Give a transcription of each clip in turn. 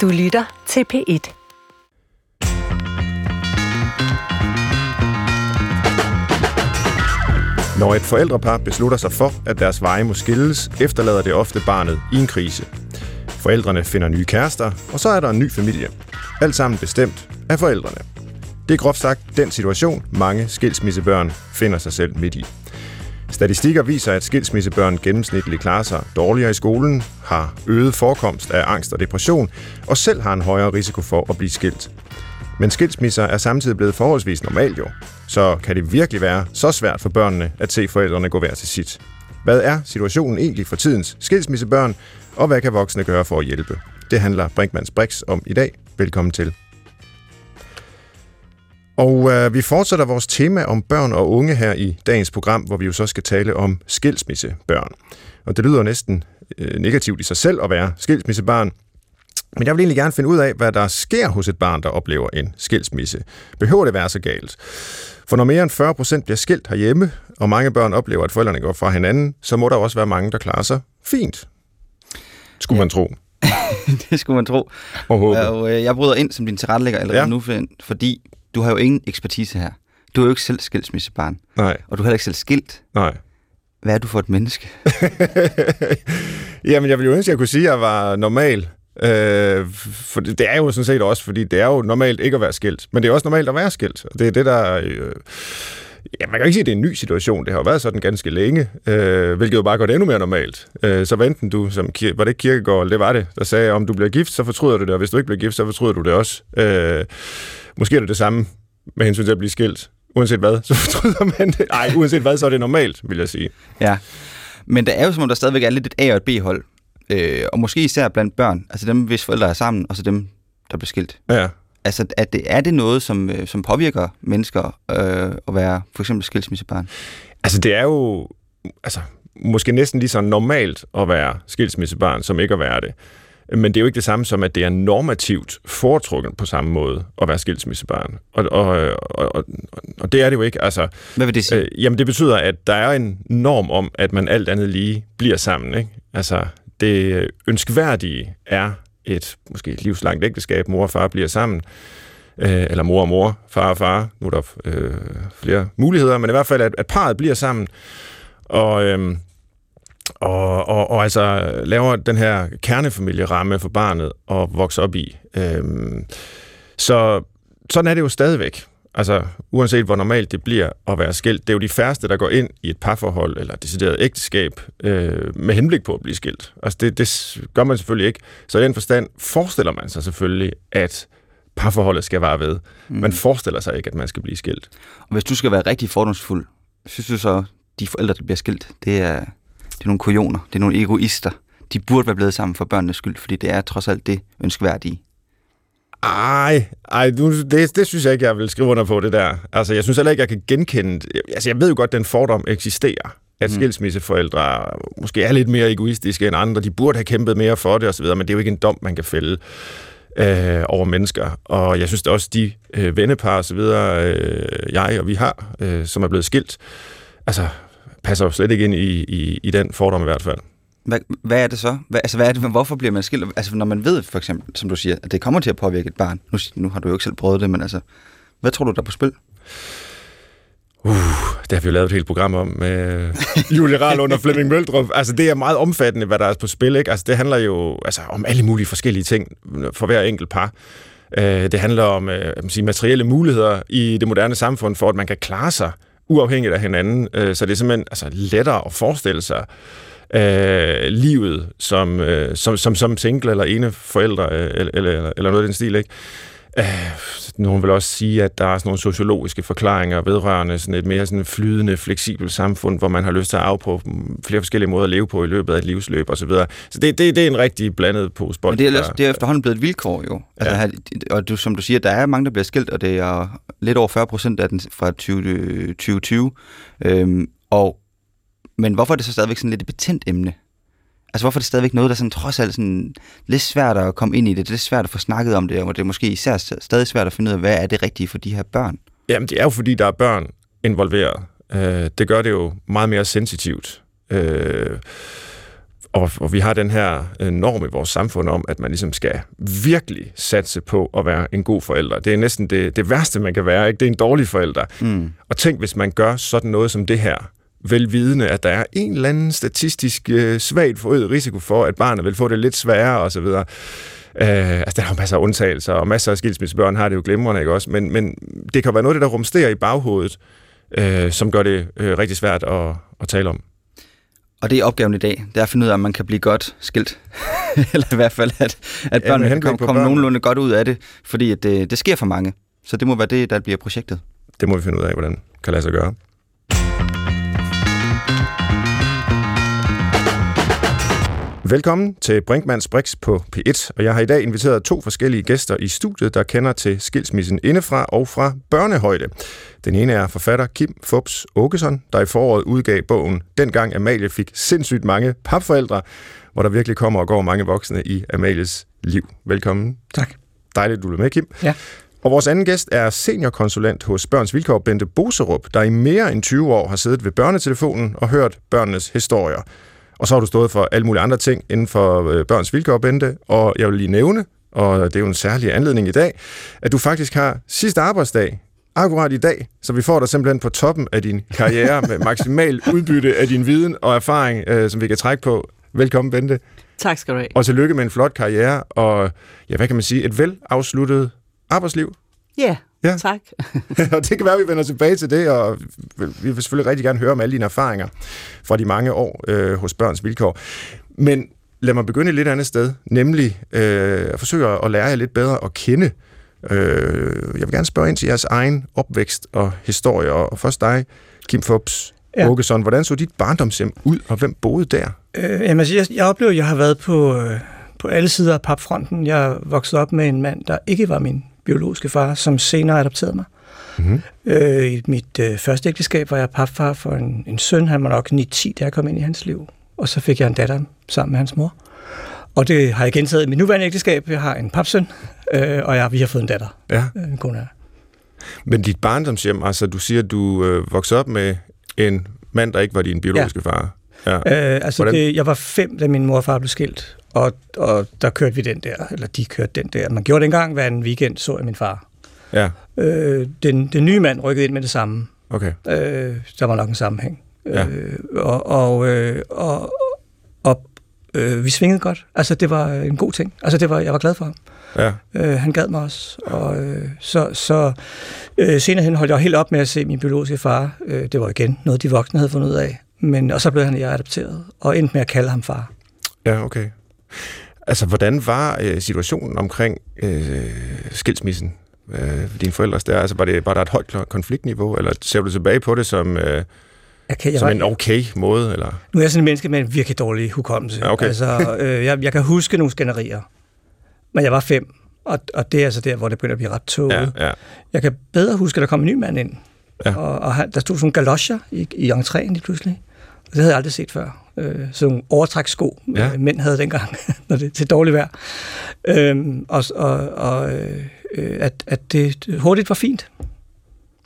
Du lytter til P1. Når et forældrepar beslutter sig for, at deres veje må skilles, efterlader det ofte barnet i en krise. Forældrene finder nye kærester, og så er der en ny familie. Alt sammen bestemt af forældrene. Det er groft sagt den situation, mange skilsmissebørn finder sig selv midt i. Statistikker viser, at skilsmissebørn gennemsnitligt klarer sig dårligere i skolen, har øget forekomst af angst og depression, og selv har en højere risiko for at blive skilt. Men skilsmisser er samtidig blevet forholdsvis normalt jo. Så kan det virkelig være så svært for børnene at se forældrene gå hver til sit? Hvad er situationen egentlig for tidens skilsmissebørn, og hvad kan voksne gøre for at hjælpe? Det handler Brinkmanns Brix om i dag. Velkommen til. Og øh, vi fortsætter vores tema om børn og unge her i dagens program, hvor vi jo så skal tale om skilsmissebørn. Og det lyder næsten øh, negativt i sig selv at være skilsmissebarn, men jeg vil egentlig gerne finde ud af, hvad der sker hos et barn, der oplever en skilsmisse. Behøver det være så galt? For når mere end 40 procent bliver skilt herhjemme, og mange børn oplever, at forældrene går fra hinanden, så må der også være mange, der klarer sig fint. Skulle ja. man tro. det skulle man tro. Og håbe. Og, øh, jeg bryder ind som din tilrettelægger allerede Ja. nu, fordi du har jo ingen ekspertise her. Du er jo ikke selv skilsmissebarn, Nej, og du er heller ikke selv skilt. nej. Hvad er du for et menneske? Jamen, jeg ville jo ønske, at jeg kunne sige, at jeg var normal. Øh, for det, det er jo sådan set også, fordi det er jo normalt ikke at være skilt. Men det er også normalt at være skilt. Og det er det, der... Øh, ja, man kan ikke sige, at det er en ny situation. Det har jo været sådan ganske længe, øh, hvilket jo bare gør det endnu mere normalt. Øh, så venten du, som var det ikke Kirkegaard, det var det, der sagde, om du bliver gift, så fortryder du det, og hvis du ikke bliver gift, så fortryder du det også. Øh, måske er det det samme med hensyn til at blive skilt. Uanset hvad, så fortryder man det. Nej, uanset hvad, så er det normalt, vil jeg sige. Ja. Men der er jo som om, der stadigvæk er lidt et A- og et B-hold. Øh, og måske især blandt børn. Altså dem, hvis forældre er sammen, og så dem, der bliver skilt. Ja. Altså er det, er det noget, som, øh, som påvirker mennesker øh, at være for eksempel skilsmissebarn? Altså, det er jo altså, måske næsten lige så normalt at være skilsmissebarn, som ikke at være det. Men det er jo ikke det samme som, at det er normativt foretrukken på samme måde at være skilsmissebarn. Og, og, og, og, og det er det jo ikke. Altså, Hvad vil det sige? øh, jamen, det betyder, at der er en norm om, at man alt andet lige bliver sammen. Ikke? Altså, det ønskværdige er et måske et livslangt ægteskab, mor og far bliver sammen, øh, eller mor og mor, far og far, nu er der øh, flere muligheder, men i hvert fald, at, at parret bliver sammen, og, øh, og, og, og altså laver den her kernefamilieramme for barnet og vokser op i. Øh, så sådan er det jo stadigvæk. Altså, uanset hvor normalt det bliver at være skilt, det er jo de færreste, der går ind i et parforhold eller decideret ægteskab øh, med henblik på at blive skilt. Altså, det, det gør man selvfølgelig ikke. Så i den forstand forestiller man sig selvfølgelig, at parforholdet skal vare ved. Mm. Man forestiller sig ikke, at man skal blive skilt. Og hvis du skal være rigtig fordomsfuld, synes du så, de forældre, der bliver skilt, det er, det er nogle kujoner, det er nogle egoister. De burde være blevet sammen for børnenes skyld, fordi det er trods alt det ønskværdige. Ej, ej nu, det, det synes jeg ikke, jeg vil skrive under på, det der. Altså, jeg synes heller ikke, jeg kan genkende... Altså, jeg ved jo godt, at den fordom eksisterer. At Mm. skilsmisseforældre måske er lidt mere egoistiske end andre. De burde have kæmpet mere for det osv., men det er jo ikke en dom, man kan fælde øh, over mennesker. Og jeg synes da også, de øh, vennepar osv., øh, jeg og vi har, øh, som er blevet skilt, altså, passer jo slet ikke ind i, i, i den fordom i hvert fald. Hvad, hvad er det så? Hvad, altså, hvad er det, hvorfor bliver man skilt? Altså, når man ved, for eksempel, som du siger, at det kommer til at påvirke et barn. Nu, nu har du jo ikke selv prøvet det, men altså, hvad tror du, der er på spil? Uh, det har vi jo lavet et helt program om med Julie Rahl og Flemming Møldrup. Altså, det er meget omfattende, hvad der er på spil. Ikke? Altså, det handler jo altså, om alle mulige forskellige ting for hver enkelt par. Uh, det handler om uh, sige, materielle muligheder i det moderne samfund, for at man kan klare sig uafhængigt af hinanden. Uh, så det er simpelthen altså, lettere at forestille sig øh, livet som, øh, som, som, som single eller ene forældre, øh, eller, eller, eller noget af den stil. Ikke? Øh, nogen vil også sige, at der er sådan nogle sociologiske forklaringer vedrørende sådan et mere sådan flydende, fleksibelt samfund, hvor man har lyst til at afprøve flere forskellige måder at leve på i løbet af et livsløb osv. Så, videre. så det, det, det er en rigtig blandet pose bold. Men det er, også, det er efterhånden blevet et vilkår jo. Altså, Ja. ja. Og du, som du siger, der er mange, der bliver skilt, og det er lidt over 40 procent af den fra 20, 2020. Øhm, og, men hvorfor er det så stadigvæk sådan lidt et betændt emne? Altså hvorfor er det stadigvæk noget, der sådan, trods alt sådan, lidt svært at komme ind i det, det er lidt svært at få snakket om det, og det er måske især stadig svært at finde ud af, hvad er det rigtige for de her børn? Jamen, det er jo fordi, der er børn involveret. Øh, det gør det jo meget mere sensitivt. Øh, og, og vi har den her norm i vores samfund om, at man ligesom skal virkelig satse på at være en god forælder. Det er næsten det, det værste, man kan være. Ikke? Det er en dårlig forælder. Mm. Og tænk, hvis man gør sådan noget som det her, velvidende, at der er en eller anden statistisk øh, svagt forøget risiko for, at barnet vil få det lidt sværere osv., Øh, altså, der er jo masser af undtagelser, og masser af skilsmissebørn har det jo glimrende, ikke også? Men, men det kan være noget det, der rumsterer i baghovedet, øh, som gør det øh, rigtig svært at, at tale om. Og det er opgaven i dag, det er at finde ud af, om man kan blive godt skilt. Eller i hvert fald, at, at børnene kan komme, komme nogenlunde godt ud af det, fordi at det, det sker for mange. Så det må være det, der bliver projektet. Det må vi finde ud af, hvordan kan lade sig gøre. Velkommen til Brinkmanns Brix på P1, og jeg har i dag inviteret to forskellige gæster i studiet, der kender til skilsmissen indefra og fra børnehøjde. Den ene er forfatter Kim Fubs Åkesson, der i foråret udgav bogen Dengang Amalie fik sindssygt mange papforældre, hvor der virkelig kommer og går mange voksne i Amalies liv. Velkommen. Tak. Dejligt, du er med, Kim. Ja. Og vores anden gæst er seniorkonsulent hos Børns Vilkår, Bente Boserup, der i mere end 20 år har siddet ved børnetelefonen og hørt børnenes historier. Og så har du stået for alle mulige andre ting inden for øh, børns vilkår, Bente. Og jeg vil lige nævne, og det er jo en særlig anledning i dag, at du faktisk har sidste arbejdsdag akkurat i dag, så vi får dig simpelthen på toppen af din karriere med maksimal udbytte af din viden og erfaring, øh, som vi kan trække på. Velkommen, Bente. Tak skal du have. Og tillykke med en flot karriere, og ja, hvad kan man sige, et velafsluttet arbejdsliv. Ja, ja. tak. og det kan være, at vi vender tilbage til det, og vi vil selvfølgelig rigtig gerne høre om alle dine erfaringer fra de mange år øh, hos Børns Vilkår. Men lad mig begynde et lidt andet sted, nemlig øh, at forsøge at lære jer lidt bedre at kende. Øh, jeg vil gerne spørge ind til jeres egen opvækst og historie, og først dig, Kim Fubs ja. Åkesson. Hvordan så dit barndomshjem ud, og hvem boede der? Øh, jamen, jeg, jeg oplever, at jeg har været på, øh, på alle sider af papfronten. Jeg voksede op med en mand, der ikke var min biologiske far, som senere adopterede mig. Mm-hmm. Øh, I mit øh, første ægteskab var jeg papfar for en, en søn. Han var nok 9-10, da jeg kom ind i hans liv. Og så fik jeg en datter sammen med hans mor. Og det har jeg gentaget i mit nuværende ægteskab. Jeg har en papsøn, øh, og jeg, vi har fået en datter. Ja. Øh, en kone Men dit barndomshjem, altså du siger, at du øh, voksede op med en mand, der ikke var din biologiske ja. far. Ja. Øh, altså det, jeg var fem, da min mor og far blev skilt, og, og der kørte vi den der, eller de kørte den der. Man gjorde det engang hver en weekend, så jeg min far. Ja. Øh, den, den nye mand rykkede ind med det samme. Okay. Øh, der var nok en sammenhæng. Ja. Øh, og, og, øh, og, og øh, vi svingede godt. Altså, det var en god ting. Altså, det var, jeg var glad for ham. Ja. Øh, han gad mig også. Og, øh, så så øh, senere hen holdt jeg helt op med at se min biologiske far. Øh, det var igen noget, de voksne havde fundet ud af. Men, og så blev han jeg adopteret, og endte med at kalde ham far. Ja, okay. Altså, hvordan var øh, situationen omkring øh, skilsmissen? Øh, dine forældres der? Altså, var, det, var der et højt konfliktniveau, eller ser du tilbage på det som... Øh, kan, jeg som var, en okay måde, eller? Nu er jeg sådan en menneske med en virkelig dårlig hukommelse. Okay. Altså, øh, jeg, jeg kan huske nogle skænderier, men jeg var fem, og, og det er altså der, hvor det begynder at blive ret tåget. Ja, ja. Jeg kan bedre huske, at der kom en ny mand ind, ja. og, og han, der stod sådan en galoscher i, i entréen lige pludselig. Det havde jeg aldrig set før. Øh, sådan nogle overtrækssko, ja. øh, mænd havde dengang, når det til dårligt vejr. Øh, og og, og øh, at, at det hurtigt var fint.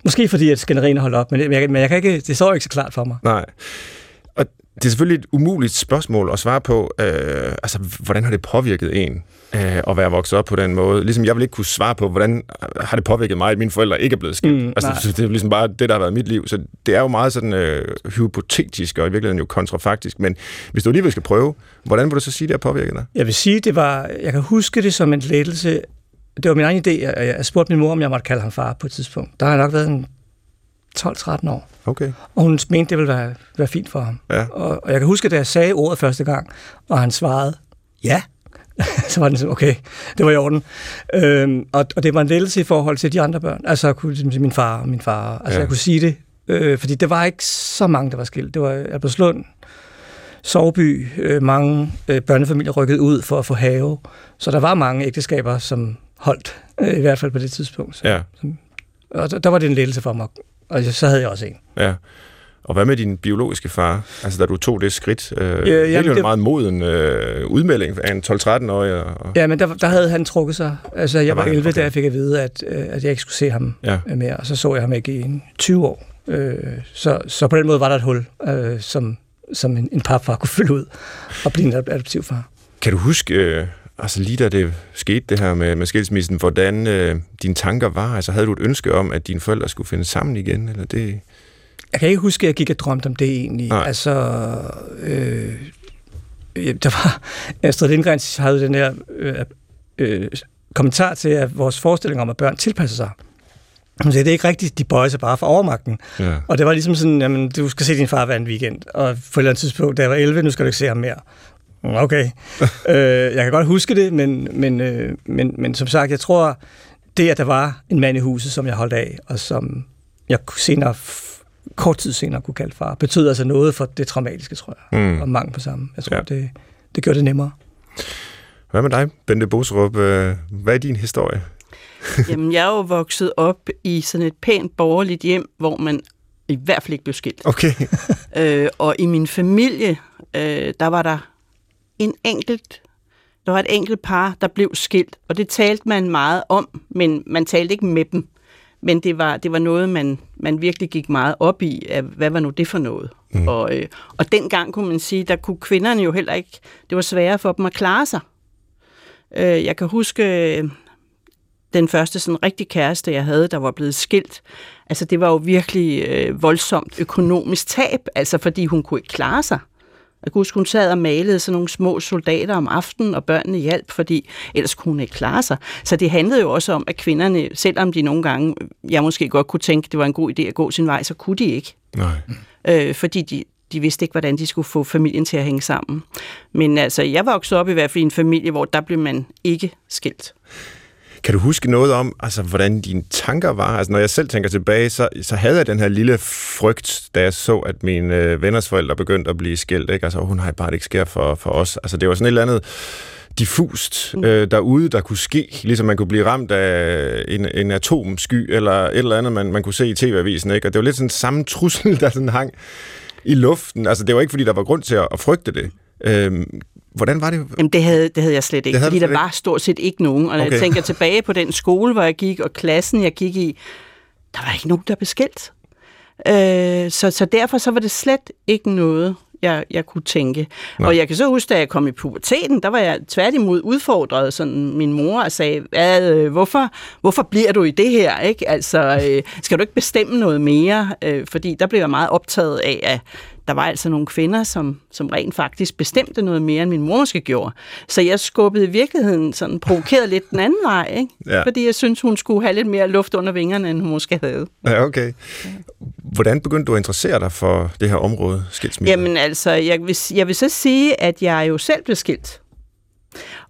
Måske fordi, at skænderierne holdt op, men, jeg, men jeg kan ikke, det står ikke så klart for mig. Nej. Og det er selvfølgelig et umuligt spørgsmål at svare på. Øh, altså, hvordan har det påvirket en øh, at være vokset op på den måde? Ligesom jeg vil ikke kunne svare på, hvordan har det påvirket mig, at mine forældre ikke er blevet skilt. Mm, altså, det er ligesom bare det, der har været mit liv. Så det er jo meget sådan øh, hypotetisk og i virkeligheden jo kontrafaktisk. Men hvis du alligevel skal prøve, hvordan vil du så sige, det har påvirket dig? Jeg vil sige, det var, jeg kan huske det som en lettelse. Det var min egen idé. Jeg, jeg spurgte min mor, om jeg måtte kalde ham far på et tidspunkt. Der har jeg nok været en 12-13 år. Okay. Og hun mente, det ville være, være fint for ham. Ja. Og, og jeg kan huske, da jeg sagde ordet første gang, og han svarede, ja, så var den sådan, okay, det var i orden. Øhm, og, og det var en lettelse i forhold til de andre børn. Altså, jeg kunne ligesom sige min far og min far. Altså, ja. jeg kunne sige det. Øh, fordi det var ikke så mange, der var skilt. Det var Albertslund, Sovby, øh, mange øh, børnefamilier rykket ud for at få have. Så der var mange ægteskaber, som holdt, øh, i hvert fald på det tidspunkt. Så, ja. som, og der, der var det en lettelse for mig. Og så havde jeg også en. Ja. Og hvad med din biologiske far? Altså, da du tog det skridt, øh, ja, det er jo en meget moden øh, udmelding af en 12-13-årig. Og... Ja, men der, der havde han trukket sig. Altså, jeg var, var 11, okay. da jeg fik at vide, at, øh, at jeg ikke skulle se ham ja. mere. Og så så jeg ham ikke i 20 år. Øh, så, så på den måde var der et hul, øh, som som en, en papfar kunne fylde ud og blive en adoptivfar. Kan du huske, øh, altså lige da det skete det her med, med skilsmissen, hvordan øh, dine tanker var? Altså havde du et ønske om, at dine forældre skulle finde sammen igen? Eller det... Jeg kan ikke huske, at jeg gik og drømte om det egentlig. Nej. Altså, øh, der var Astrid Lindgren havde den her øh, øh, kommentar til, at vores forestilling om, at børn tilpasser sig. Hun sagde, det er ikke rigtigt, de bøjer sig bare for overmagten. Ja. Og det var ligesom sådan, jamen, du skal se din far hver en weekend, og på et eller andet tidspunkt, da jeg var 11, nu skal du ikke se ham mere. Okay. øh, jeg kan godt huske det, men, men, øh, men, men som sagt, jeg tror, det, at der var en mand i huset, som jeg holdt af, og som jeg senere, kort tid senere kunne kalde far, betød altså noget for det traumatiske, tror jeg, mm. og mange på sammen. Jeg tror, ja. det, det gjorde det nemmere. Hvad med dig, Bente Bosrup? Øh, hvad er din historie? Jamen, jeg er jo vokset op i sådan et pænt borgerligt hjem, hvor man i hvert fald ikke blev skilt. Okay. øh, og i min familie, øh, der var der en enkelt, der var et enkelt par, der blev skilt, og det talte man meget om, men man talte ikke med dem. Men det var, det var noget, man, man virkelig gik meget op i, at hvad var nu det for noget? Mm. Og, øh, og dengang kunne man sige, der kunne kvinderne jo heller ikke, det var sværere for dem at klare sig. Øh, jeg kan huske øh, den første sådan rigtig kæreste, jeg havde, der var blevet skilt. Altså det var jo virkelig øh, voldsomt økonomisk tab, altså fordi hun kunne ikke klare sig. Jeg kunne huske, hun sad og malede sådan nogle små soldater om aftenen, og børnene hjalp, fordi ellers kunne hun ikke klare sig. Så det handlede jo også om, at kvinderne, selvom de nogle gange, jeg måske godt kunne tænke, det var en god idé at gå sin vej, så kunne de ikke. Nej. Øh, fordi de, de vidste ikke, hvordan de skulle få familien til at hænge sammen. Men altså, jeg voksede op i hvert fald i en familie, hvor der blev man ikke skilt. Kan du huske noget om, altså, hvordan dine tanker var? Altså, når jeg selv tænker tilbage, så, så havde jeg den her lille frygt, da jeg så, at mine øh, venners forældre begyndte at blive skilt. Ikke? Altså, hun har bare det ikke sker for, for os. Altså, det var sådan et eller andet diffust mm. øh, derude, der kunne ske, ligesom man kunne blive ramt af en, en atomsky, eller et eller andet, man, man kunne se i tv-avisen. Ikke? Og det var lidt sådan samme trussel, der sådan hang i luften. Altså, det var ikke, fordi der var grund til at, at frygte det. Øhm, hvordan var det? Jamen, det havde, det havde jeg slet ikke, fordi der var stort set ikke nogen. Og når okay. jeg tænker tilbage på den skole, hvor jeg gik, og klassen, jeg gik i, der var ikke nogen, der blev skilt. Øh, så, så derfor så var det slet ikke noget, jeg, jeg kunne tænke. Nå. Og jeg kan så huske, da jeg kom i puberteten, der var jeg tværtimod udfordret, sådan min mor og sagde, øh, hvorfor, hvorfor bliver du i det her? Ikke? Altså, øh, skal du ikke bestemme noget mere? Øh, fordi der blev jeg meget optaget af, at der var altså nogle kvinder, som, som rent faktisk bestemte noget mere, end min mor måske gjorde. Så jeg skubbede i virkeligheden sådan provokeret lidt den anden vej, ikke? Ja. fordi jeg synes hun skulle have lidt mere luft under vingerne, end hun måske havde. Ja, okay. Hvordan begyndte du at interessere dig for det her område, skilsmisse? Jamen altså, jeg vil, jeg vil så sige, at jeg jo selv blev skilt.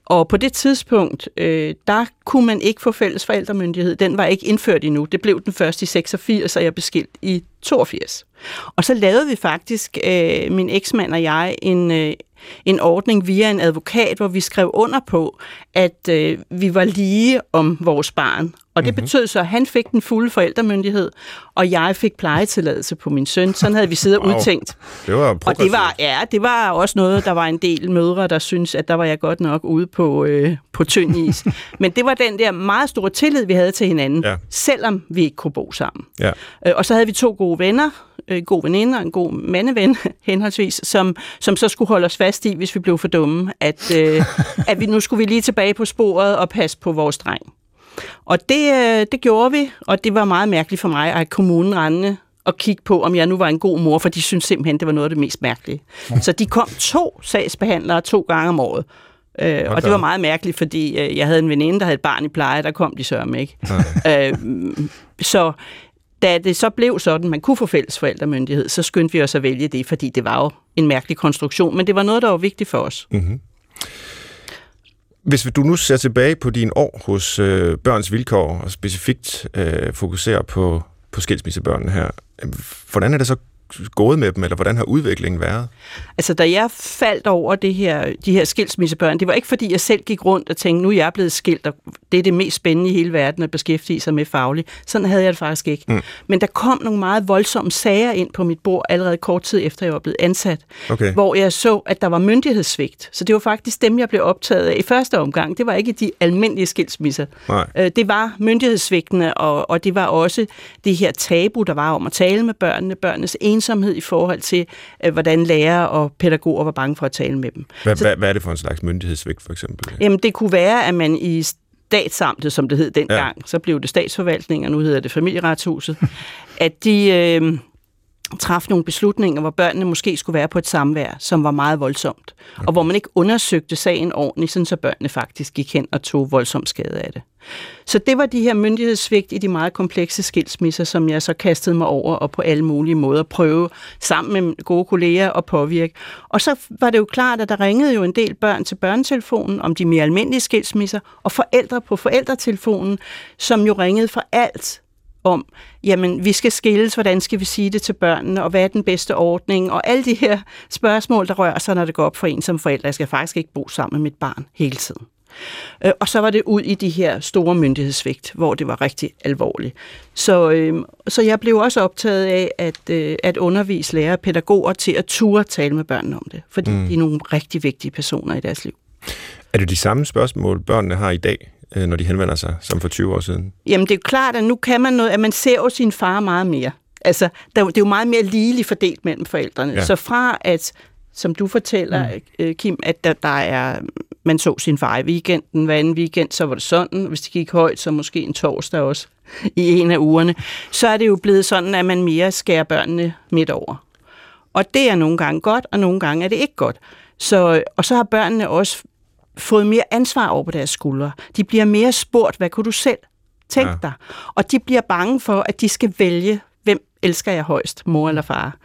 Og på det tidspunkt, øh, der kunne man ikke få fælles forældremyndighed. Den var ikke indført endnu. Det blev den først i 86, og jeg blev skilt i 82. Og så lavede vi faktisk, øh, min eksmand og jeg, en, øh, en ordning via en advokat, hvor vi skrev under på, at øh, vi var lige om vores barn. Og det mm-hmm. betød så, at han fik den fulde forældremyndighed, og jeg fik plejetilladelse på min søn. Sådan havde vi siddet wow. udtænkt. Det var og det var, ja, det var også noget, der var en del mødre, der synes at der var jeg godt nok ude på, øh, på tynd is. Men det var den der meget store tillid, vi havde til hinanden, ja. selvom vi ikke kunne bo sammen. Ja. Øh, og så havde vi to gode venner, en god veninde og en god mandeven, henholdsvis, som, som så skulle holde os fast i, hvis vi blev for dumme, at, øh, at vi, nu skulle vi lige tilbage på sporet og passe på vores dreng. Og det, øh, det gjorde vi, og det var meget mærkeligt for mig at kommunen rendende og kigge på, om jeg nu var en god mor, for de syntes simpelthen, det var noget af det mest mærkelige. Så de kom to sagsbehandlere to gange om året. Øh, og det var meget mærkeligt, fordi øh, jeg havde en veninde, der havde et barn i pleje, der kom de sørme ikke. Okay. Øh, så da det så blev sådan, man kunne få fælles forældremyndighed, så skyndte vi os at vælge det, fordi det var jo en mærkelig konstruktion, men det var noget, der var vigtigt for os. Mm-hmm. Hvis du nu ser tilbage på dine år hos øh, Børns Vilkår, og specifikt øh, fokuserer på, på skilsmissebørnene her, øh, hvordan er det så gået med dem, eller hvordan har udviklingen været? Altså, da jeg faldt over det her, de her skilsmissebørn, det var ikke fordi, jeg selv gik rundt og tænkte, nu er jeg blevet skilt, og det er det mest spændende i hele verden at beskæftige sig med fagligt. Sådan havde jeg det faktisk ikke. Mm. Men der kom nogle meget voldsomme sager ind på mit bord allerede kort tid efter, jeg var blevet ansat, Okay. hvor jeg så, at der var myndighedssvigt. Så det var faktisk dem, jeg blev optaget af i første omgang. Det var ikke de almindelige skilsmisser. Nej. Øh, Det var myndighedssvigtene, og, og det var også det her tabu, der var om at tale med børnene, børnenes ensomhed i forhold til, øh, hvordan lærere og pædagoger var bange for at tale med dem. Hvad, hvad, hvad er det for en slags myndighedssvigt, for eksempel? Jamen, det kunne være, at man i statsamtet, som det hed dengang, ja. så blev det statsforvaltning, og nu hedder det familieretshuset, at de øh, traf nogle beslutninger, hvor børnene måske skulle være på et samvær, som var meget voldsomt, okay. og hvor man ikke undersøgte sagen ordentligt, sådan så børnene faktisk gik hen og tog voldsom skade af det. Så det var de her myndighedssvigt i de meget komplekse skilsmisser, som jeg så kastede mig over og på alle mulige måder prøve sammen med gode kolleger at påvirke. Og så var det jo klart, at der ringede jo en del børn til børnetelefonen om de mere almindelige skilsmisser, og forældre på forældretelefonen, som jo ringede for alt om, jamen, vi skal skilles, hvordan skal vi sige det til børnene, og hvad er den bedste ordning, og alle de her spørgsmål, der rører sig, når det går op for en som forældre. Jeg skal faktisk ikke bo sammen med mit barn hele tiden. Øh, Og så var det ud i de her store myndighedssvigt, hvor det var rigtig alvorligt. Så, øh, så jeg blev også optaget af at, øh, at undervise lærere og pædagoger til at ture tale med børnene om det, fordi mm. de er nogle rigtig vigtige personer i deres liv. Er det de samme spørgsmål, børnene har i dag, når de henvender sig, som for 20 år siden? Jamen det er jo klart, at nu kan man noget, at man ser jo sin far meget mere. Altså, der, det er jo meget mere ligeligt fordelt mellem forældrene. Ja. Så fra at, som du fortæller, mm. Kim, at der, der er, man så sin far i weekenden, hver anden weekend, så var det sådan. Hvis det gik højt, så måske en torsdag også i en af ugerne. Så er det jo blevet sådan, at man mere skærer børnene midt over. Og det er nogle gange godt, og nogle gange er det ikke godt. Så, og så har børnene også fået mere ansvar over på deres skuldre. De bliver mere spurgt, hvad kunne du selv tænke Ja. dig? Og de bliver bange for, at de skal vælge, hvem elsker jeg højst, mor eller far.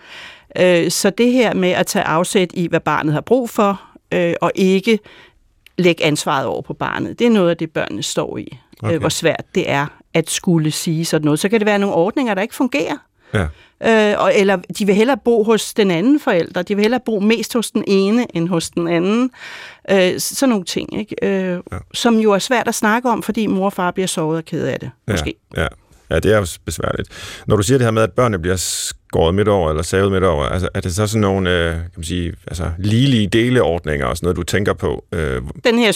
Øh, så det her med at tage afsæt i, hvad barnet har brug for, øh, og ikke lægge ansvaret over på barnet, det er noget af det, børnene står i. Okay. Okay. Øh, hvor svært det er at skulle sige sådan noget. Så kan det være nogle ordninger, der ikke fungerer. Ja. Øh, og, eller de vil hellere bo hos den anden forælder. De vil hellere bo mest hos den ene end hos den anden. Øh, sådan nogle ting, ikke? Øh, Ja. som jo er svært at snakke om, fordi mor og far bliver såret og ked af det, måske. Ja, ja. ja, det er jo besværligt. Når du siger det her med, at børnene bliver skåret midt over, eller savet midt over, altså, er det så sådan nogle, øh, kan man sige, altså, ligelige deleordninger og sådan noget, du tænker på? Øh, Den her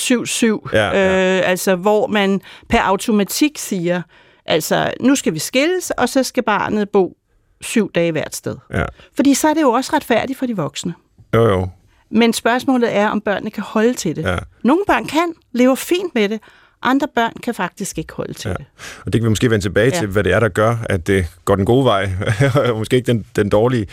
7-7, Ja, ja. Øh, altså hvor man per automatik siger, altså nu skal vi skilles, og så skal barnet bo syv dage hvert sted. ja. Fordi så er det jo også retfærdigt for de voksne. Jo, jo. Men spørgsmålet er, om børnene kan holde til det. Ja. Nogle børn kan, lever fint med det. Andre børn kan faktisk ikke holde til Ja. det. Og det kan vi måske vende tilbage Ja. til, hvad det er, der gør, at det går den gode vej, og måske ikke den, den dårlige.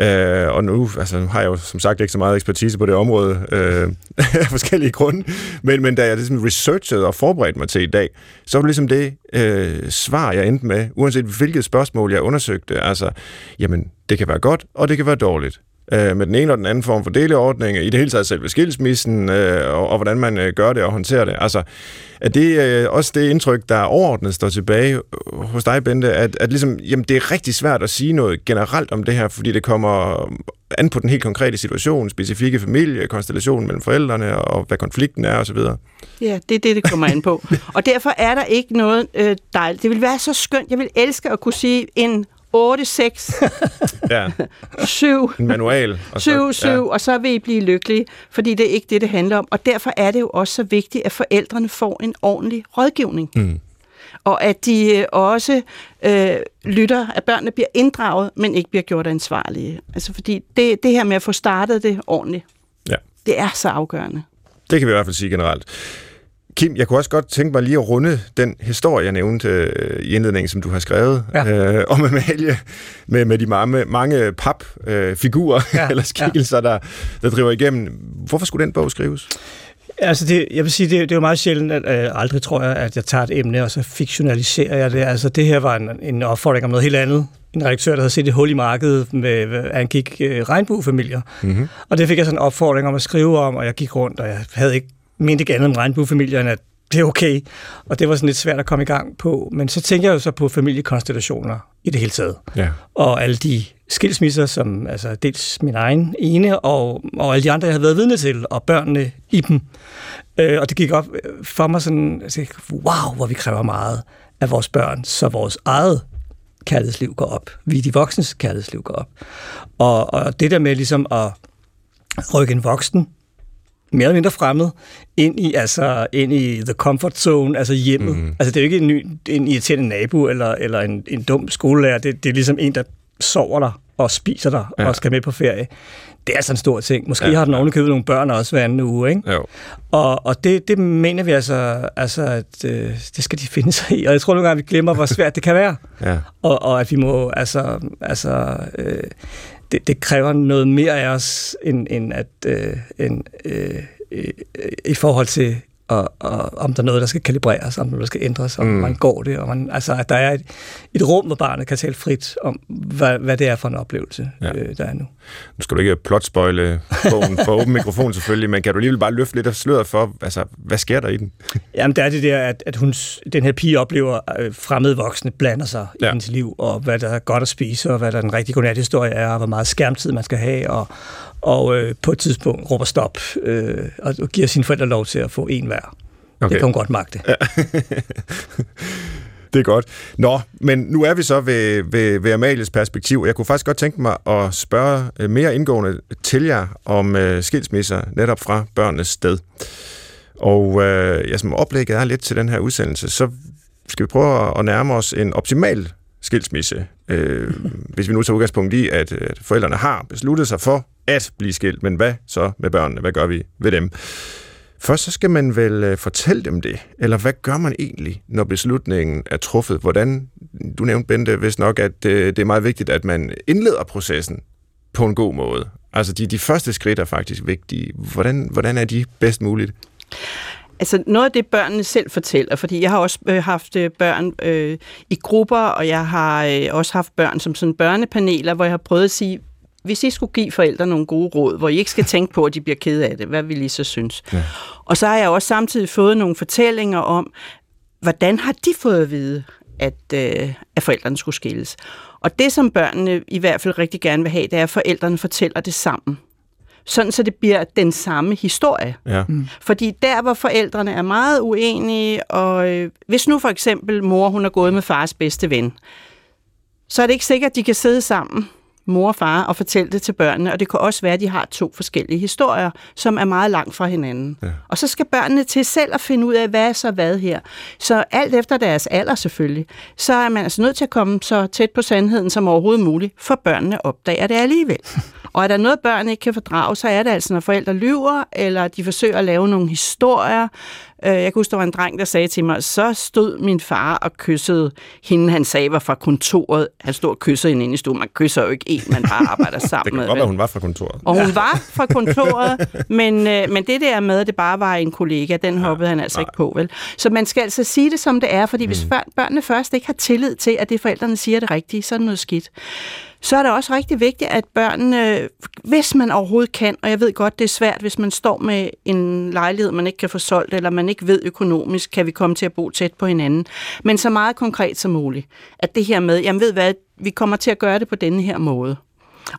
Øh, og nu, altså, nu har jeg jo som sagt ikke så meget ekspertise på det område, øh, af forskellige grunde, men, men da jeg ligesom researchede og forberedte mig til i dag, så var det ligesom det øh, svar, jeg endte med, uanset hvilket spørgsmål jeg undersøgte. Altså, jamen, det kan være godt, og det kan være dårligt. Øh, med den ene og den anden form for deleordning, i det hele taget selve skilsmissen, øh, og, og hvordan man øh, gør det og håndterer det. Altså, er det øh, også det indtryk, der overordnet står tilbage øh, hos dig, Bente, at, at ligesom, jamen, det er rigtig svært at sige noget generelt om det her, fordi det kommer an på den helt konkrete situation, specifikke familie, konstellationen mellem forældrene, og hvad konflikten er osv. Ja, det er det, det kommer an på. Og derfor er der ikke noget øh, dejligt. Det vil være så skønt. Jeg vil elske at kunne sige en 8, 6, Ja, 7, en manual. Og 7, 7, ja, og så vil I blive lykkelige, fordi det er ikke det, det handler om. Og derfor er det jo også så vigtigt, at forældrene får en ordentlig rådgivning. Mm. Og at de øh, også øh, lytter, at børnene bliver inddraget, men ikke bliver gjort ansvarlige. Altså fordi det, det her med at få startet det ordentligt, Ja. det er så afgørende. Det kan vi i hvert fald sige generelt. Kim, jeg kunne også godt tænke mig lige at runde den historie, jeg nævnte øh, i indledningen, som du har skrevet, Ja. øh, om Amalie med, med de mange, mange papfigurer øh, Ja, eller skikkelser, der, der driver igennem. Hvorfor skulle den bog skrives? Altså, det, jeg vil sige, det, det er jo meget sjældent, at øh, aldrig tror jeg, at jeg tager et emne, og så fiktionaliserer jeg det. Altså, det her var en, en opfordring om noget helt andet. En redaktør, der havde set et hul i markedet, med, hvad angik øh, regnbuefamilier. Mm-hmm. Og det fik jeg sådan en opfordring om at skrive om, og jeg gik rundt, og jeg havde ikke ment ikke andet om regnbuefamilier, end at det er okay. Og det var sådan lidt svært at komme i gang på. Men så tænker jeg jo så på familiekonstellationer. i det hele taget. Ja. Og alle de skilsmisser, som altså dels min egen ene, og, og alle de andre, jeg havde været vidne til, og børnene i dem. Øh, og det gik op for mig sådan, altså, wow, hvor vi kræver meget af vores børn, så vores eget kærlighedsliv går op. Vi de voksnes kærlighedsliv går op. Og, og det der med ligesom at rykke en voksen, mere eller mindre fremmed, ind i, altså, ind i the comfort zone, altså hjemmet. Mm. Altså det er jo ikke en, ny, en irriterende nabo eller, eller en, en dum skolelærer. Det, det er ligesom en, der sover der og spiser der ja. og skal med på ferie. Det er altså en stor ting. Måske ja, har den ovenikøbet nogle børn også hver anden uge, ikke? Jo. Og, og det, det mener vi altså, altså at øh, det skal de finde sig i. Og jeg tror nogle gange, vi glemmer, hvor svært det kan være. Ja. Og, og at vi må, altså, altså øh, det, det kræver noget mere af os, end, end at, øh, end, øh, øh, øh i forhold til og, og om der er noget, der skal kalibreres, om der skal ændres, om mm. man går det, og man, altså, at der er et, et rum, hvor barnet kan tale frit om, hvad, hvad det er for en oplevelse, ja. øh, der er nu. Nu skal du ikke plotspoile bogen for åben mikrofon selvfølgelig, men kan du alligevel bare løfte lidt af sløret for, altså, hvad sker der i den? Jamen, der er det der, at, at hun, den her pige oplever, at øh, fremmede voksne blander sig ja. i hendes liv, og hvad der er godt at spise, og hvad der er en rigtig godnat-historie er, og hvor meget skærmtid man skal have, og, og øh, på et tidspunkt råber stop, øh, og giver sine forældre lov til at få en hver. Okay. Det kan hun godt magte. Ja. det er godt. Nå, men nu er vi så ved, ved, ved Amalies perspektiv. Jeg kunne faktisk godt tænke mig at spørge øh, mere indgående til jer om uh, skilsmisser netop fra børnenes sted. Og uh, ja, som oplægget er lidt til den her udsendelse, så skal vi prøve at nærme os en optimal skilsmisse. Øh, hvis vi nu tager udgangspunkt i, at, at forældrene har besluttet sig for at blive skilt, men hvad så med børnene? Hvad gør vi ved dem? Først så skal man vel øh, fortælle dem det, eller hvad gør man egentlig, når beslutningen er truffet? Hvordan, du nævnte Bente vist nok, at øh, det er meget vigtigt, at man indleder processen på en god måde. Altså de, de første skridt er faktisk vigtige. Hvordan, hvordan er de bedst muligt? Altså noget af det, børnene selv fortæller, fordi jeg har også øh, haft øh, børn øh, i grupper, og jeg har øh, også haft børn som sådan børnepaneler, hvor jeg har prøvet at sige, hvis I skulle give forældre nogle gode råd, hvor I ikke skal tænke på, at de bliver ked af det, hvad vil I så synes? Ja. Og så har jeg også samtidig fået nogle fortællinger om, hvordan har de fået at vide, at, øh, at forældrene skulle skilles. Og det, som børnene i hvert fald rigtig gerne vil have, det er, at forældrene fortæller det sammen. Sådan, så det bliver den samme historie. Ja. Mm. Fordi der, hvor forældrene er meget uenige, og øh, hvis nu for eksempel mor, hun er gået med fars bedste ven, så er det ikke sikkert, at de kan sidde sammen mor og far og fortælle det til børnene, og det kan også være, at de har to forskellige historier, som er meget langt fra hinanden. Ja. Og så skal børnene til selv at finde ud af, hvad er så hvad her. Så alt efter deres alder selvfølgelig, så er man altså nødt til at komme så tæt på sandheden som overhovedet muligt, for børnene opdager det alligevel. Og er der noget, børn ikke kan fordrage, så er det altså, når forældre lyver, eller de forsøger at lave nogle historier, jeg kan huske, der var en dreng, der sagde til mig, så stod min far og kyssede hende, han sagde var fra kontoret. Han stod og kyssede hende inde i stuen. Man kysser jo ikke en, man bare arbejder sammen med. det kan godt hun var fra kontoret. Og hun var fra kontoret, men, øh, men det der med, at det bare var en kollega, den hoppede ja, han altså nej. ikke på, vel? Så man skal altså sige det, som det er, fordi mm. hvis børnene først ikke har tillid til, at det forældrene siger det rigtige, så er det noget skidt så er det også rigtig vigtigt, at børnene, hvis man overhovedet kan, og jeg ved godt, det er svært, hvis man står med en lejlighed, man ikke kan få solgt, eller man ikke ved økonomisk, kan vi komme til at bo tæt på hinanden, men så meget konkret som muligt. At det her med, jamen ved hvad, vi kommer til at gøre det på denne her måde.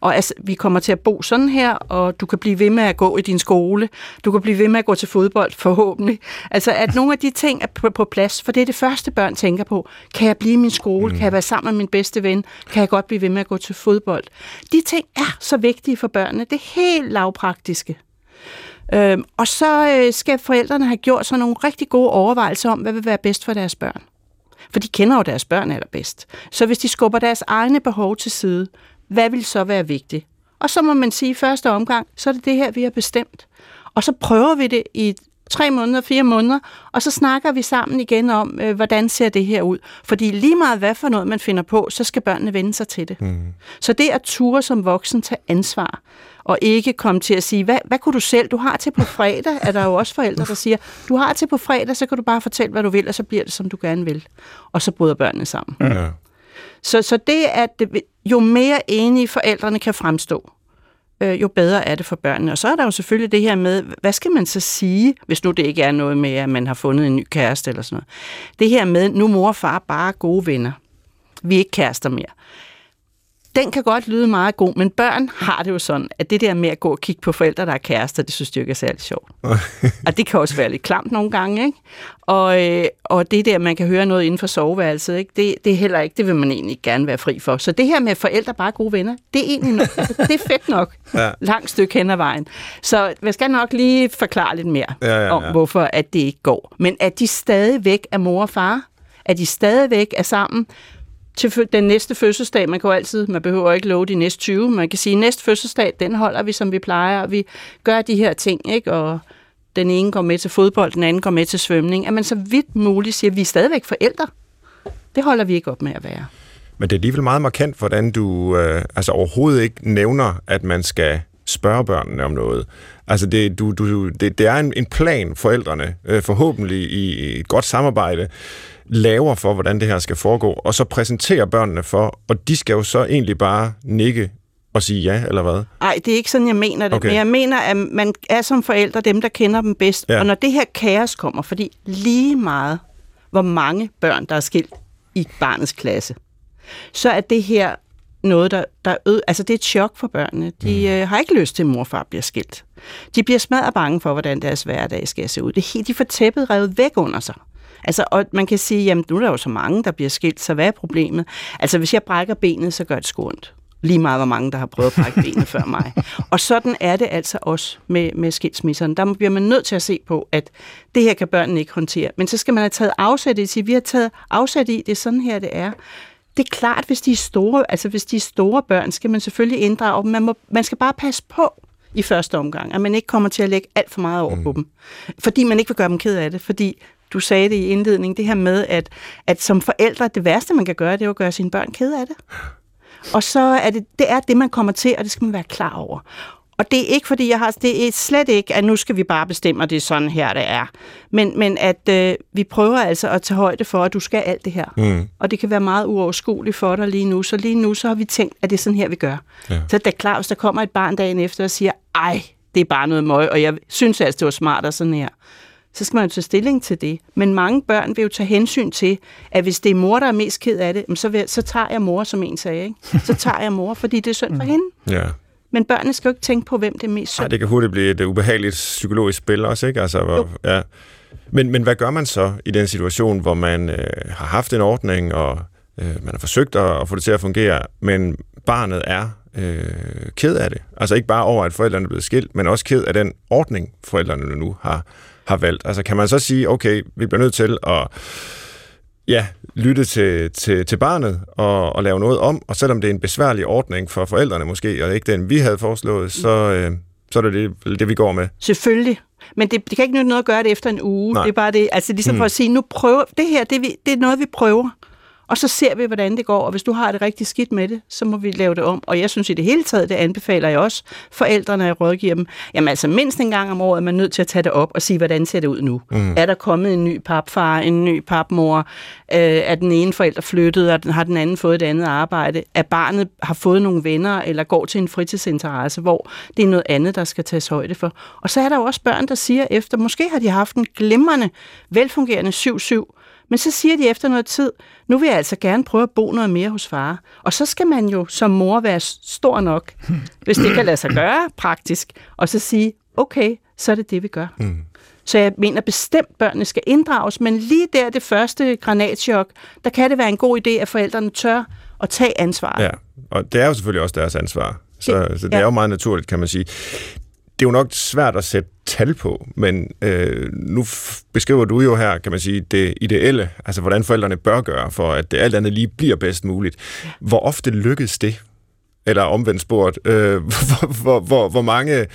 Og altså, vi kommer til at bo sådan her, og du kan blive ved med at gå i din skole. Du kan blive ved med at gå til fodbold, forhåbentlig. Altså, at nogle af de ting er på, på plads, for det er det første, børn tænker på. Kan jeg blive i min skole? Mm. Kan jeg være sammen med min bedste ven? Kan jeg godt blive ved med at gå til fodbold? De ting er så vigtige for børnene. Det er helt lavpraktiske. Øhm, og så øh, skal forældrene have gjort sig nogle rigtig gode overvejelser om, hvad vil være bedst for deres børn. For de kender jo deres børn allerbedst. Så hvis de skubber deres egne behov til side, hvad vil så være vigtigt? Og så må man sige i første omgang, så er det det her, vi har bestemt. Og så prøver vi det i tre måneder, fire måneder, og så snakker vi sammen igen om, øh, hvordan ser det her ud. Fordi lige meget hvad for noget man finder på, så skal børnene vende sig til det. Mm. Så det er ture som voksen tage ansvar, og ikke komme til at sige, hvad, hvad kunne du selv, du har til på fredag, er der jo også forældre, der siger, du har til på fredag, så kan du bare fortælle, hvad du vil, og så bliver det, som du gerne vil. Og så bryder børnene sammen. Ja. Så, så det, at jo mere enige forældrene kan fremstå, øh, jo bedre er det for børnene. Og så er der jo selvfølgelig det her med, hvad skal man så sige, hvis nu det ikke er noget med, at man har fundet en ny kæreste eller sådan noget. Det her med, nu mor og far bare gode venner. vi er ikke kærester mere. Den kan godt lyde meget god, men børn har det jo sådan, at det der med at gå og kigge på forældre, der er kærester, det synes de ikke er særlig sjovt. og det kan også være lidt klamt nogle gange, ikke? Og, øh, og det der, man kan høre noget inden for soveværelset, ikke? Det, det er heller ikke, det vil man egentlig gerne være fri for. Så det her med forældre bare gode venner, det er egentlig nok, altså, det er fedt nok. Ja. Langt stykke hen ad vejen. Så jeg skal nok lige forklare lidt mere Ja, ja, ja. om, hvorfor at det ikke går. Men at de stadigvæk er mor og far, at de stadigvæk er sammen, til den næste fødselsdag, man kan jo altid, man behøver ikke love de næste 20, man kan sige, næste fødselsdag, den holder vi, som vi plejer, og vi gør de her ting, ikke? og den ene går med til fodbold, den anden går med til svømning, at man så vidt muligt siger, at vi er stadigvæk forældre. Det holder vi ikke op med at være. Men det er alligevel meget markant, hvordan du øh, altså overhovedet ikke nævner, at man skal spørge børnene om noget. Altså det, du, du, det, det er en, en plan, forældrene, øh, forhåbentlig i et godt samarbejde, laver for, hvordan det her skal foregå, og så præsenterer børnene for, og de skal jo så egentlig bare nikke og sige ja, eller hvad? Nej, det er ikke sådan, jeg mener det. Okay. Men jeg mener, at man er som forældre dem, der kender dem bedst. Ja. Og når det her kaos kommer, fordi lige meget, hvor mange børn, der er skilt i barnets klasse, så er det her noget, der, der ød, altså det er et chok for børnene. De mm. øh, har ikke lyst til, at mor og far bliver skilt. De bliver smadret bange for, hvordan deres hverdag skal se ud. Det er helt, de får tæppet revet væk under sig. Altså, og man kan sige, jamen nu er der jo så mange, der bliver skilt, så hvad er problemet? Altså, hvis jeg brækker benet, så gør det sgu ondt. Lige meget, hvor mange, der har prøvet at brække benet før mig. Og sådan er det altså også med, med skilsmisserne. Der bliver man nødt til at se på, at det her kan børnene ikke håndtere. Men så skal man have taget afsæt i det. Sige, Vi har taget afsæt i, det er sådan her, det er. Det er klart, hvis de er store, altså hvis de er store børn, skal man selvfølgelig inddrage dem. Man, må, man skal bare passe på i første omgang, at man ikke kommer til at lægge alt for meget over mm. på dem. Fordi man ikke vil gøre dem ked af det. Fordi du sagde det i indledningen, det her med, at, at som forældre, det værste, man kan gøre, det er at gøre sine børn ked af det. Og så er det, det er det, man kommer til, og det skal man være klar over. Og det er ikke, fordi jeg har, det er slet ikke, at nu skal vi bare bestemme, at det er sådan her, det er. Men, men at øh, vi prøver altså at tage højde for, at du skal alt det her. Mm. Og det kan være meget uoverskueligt for dig lige nu. Så lige nu, så har vi tænkt, at det er sådan her, vi gør. Ja. Så det er klart, hvis der kommer et barn dagen efter og siger, ej, det er bare noget møg, og jeg synes altså, det var smart og sådan her. Så skal man jo tage stilling til det. Men mange børn vil jo tage hensyn til, at hvis det er mor, der er mest ked af det, så, vil, så tager jeg mor, som en sagde. Ikke? Så tager jeg mor, fordi det er synd for hende. Ja. Men børnene skal jo ikke tænke på, hvem det er mest Ej, synd. det kan hurtigt blive et uh, ubehageligt psykologisk spil også, ikke? Altså, hvor, ja. men, men hvad gør man så i den situation, hvor man øh, har haft en ordning, og øh, man har forsøgt at, at få det til at fungere, men barnet er øh, ked af det? Altså ikke bare over, at forældrene er blevet skilt, men også ked af den ordning, forældrene nu har, har valgt. Altså kan man så sige, okay, vi bliver nødt til at ja, lytte til, til, til barnet og, og lave noget om, og selvom det er en besværlig ordning for forældrene måske, og ikke den, vi havde foreslået, så, øh, så er det det, det, vi går med. Selvfølgelig. Men det, det kan ikke nytte noget at gøre det efter en uge. Nej. Det er bare det. Altså ligesom for at sige, nu prøver det her, det vi, det er noget, vi prøver. Og så ser vi, hvordan det går. Og hvis du har det rigtig skidt med det, så må vi lave det om. Og jeg synes i det hele taget, det anbefaler jeg også forældrene at rådgive dem. Jamen altså mindst en gang om året er man nødt til at tage det op og sige, hvordan ser det ud nu? Mm. Er der kommet en ny papfar, en ny papmor? Øh, er den ene forælder flyttet? Den, har den anden fået et andet arbejde? Er barnet har fået nogle venner eller går til en fritidsinteresse, hvor det er noget andet, der skal tages højde for? Og så er der jo også børn, der siger efter, måske har de haft en glimrende, velfungerende 7-7, men så siger de efter noget tid, nu vil jeg altså gerne prøve at bo noget mere hos far. Og så skal man jo som mor være stor nok, hvis det kan lade sig gøre praktisk, og så sige, okay, så er det det, vi gør. Mm. Så jeg mener bestemt, børnene skal inddrages, men lige der det første granatchok, der kan det være en god idé, at forældrene tør at tage ansvar. Ja, og det er jo selvfølgelig også deres ansvar. Så, Det- så det er ja. jo meget naturligt, kan man sige. Det er jo nok svært at sætte tal på, men øh, nu beskriver du jo her, kan man sige, det ideelle, altså hvordan forældrene bør gøre, for at det alt andet lige bliver bedst muligt. Hvor ofte lykkes det? Eller omvendt spurgt, øh, hvor, hvor, hvor, hvor mange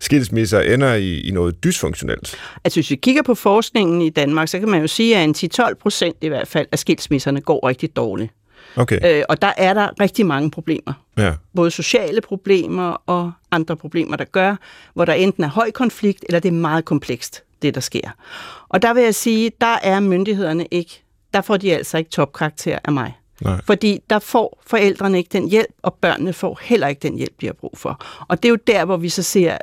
skilsmisser ender i, i noget dysfunktionelt? Altså hvis vi kigger på forskningen i Danmark, så kan man jo sige, at en 10-12 procent i hvert fald af skilsmisserne går rigtig dårligt. Okay, Øh, og der er der rigtig mange problemer. ja. både sociale problemer og andre problemer, der gør, hvor der enten er høj konflikt, eller det er meget komplekst, det der sker. Og der vil jeg sige, der er myndighederne ikke, der får de altså ikke topkarakter af mig. Nej. Fordi der får forældrene ikke den hjælp, og børnene får heller ikke den hjælp, de har brug for. Og det er jo der, hvor vi så ser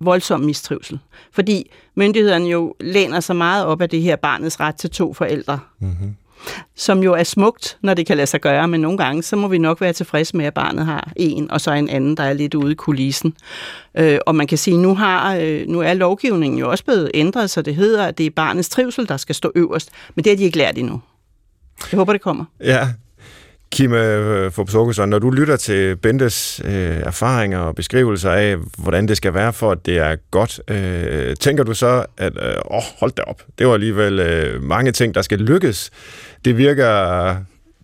voldsom mistrivsel. Fordi myndighederne jo læner sig meget op af det her barnets ret til to forældre. Mm-hmm som jo er smukt, når det kan lade sig gøre, men nogle gange, så må vi nok være tilfredse med, at barnet har en, og så en anden, der er lidt ude i kulissen. Øh, og man kan sige, nu har øh, nu er lovgivningen jo også blevet ændret, så det hedder, at det er barnets trivsel, der skal stå øverst, men det har de ikke lært endnu. Jeg håber, det kommer. Ja, Kim øh, når du lytter til Bentes øh, erfaringer og beskrivelser af, hvordan det skal være for, at det er godt, øh, tænker du så, at øh, åh, hold da op, det var alligevel øh, mange ting, der skal lykkes. Det virker,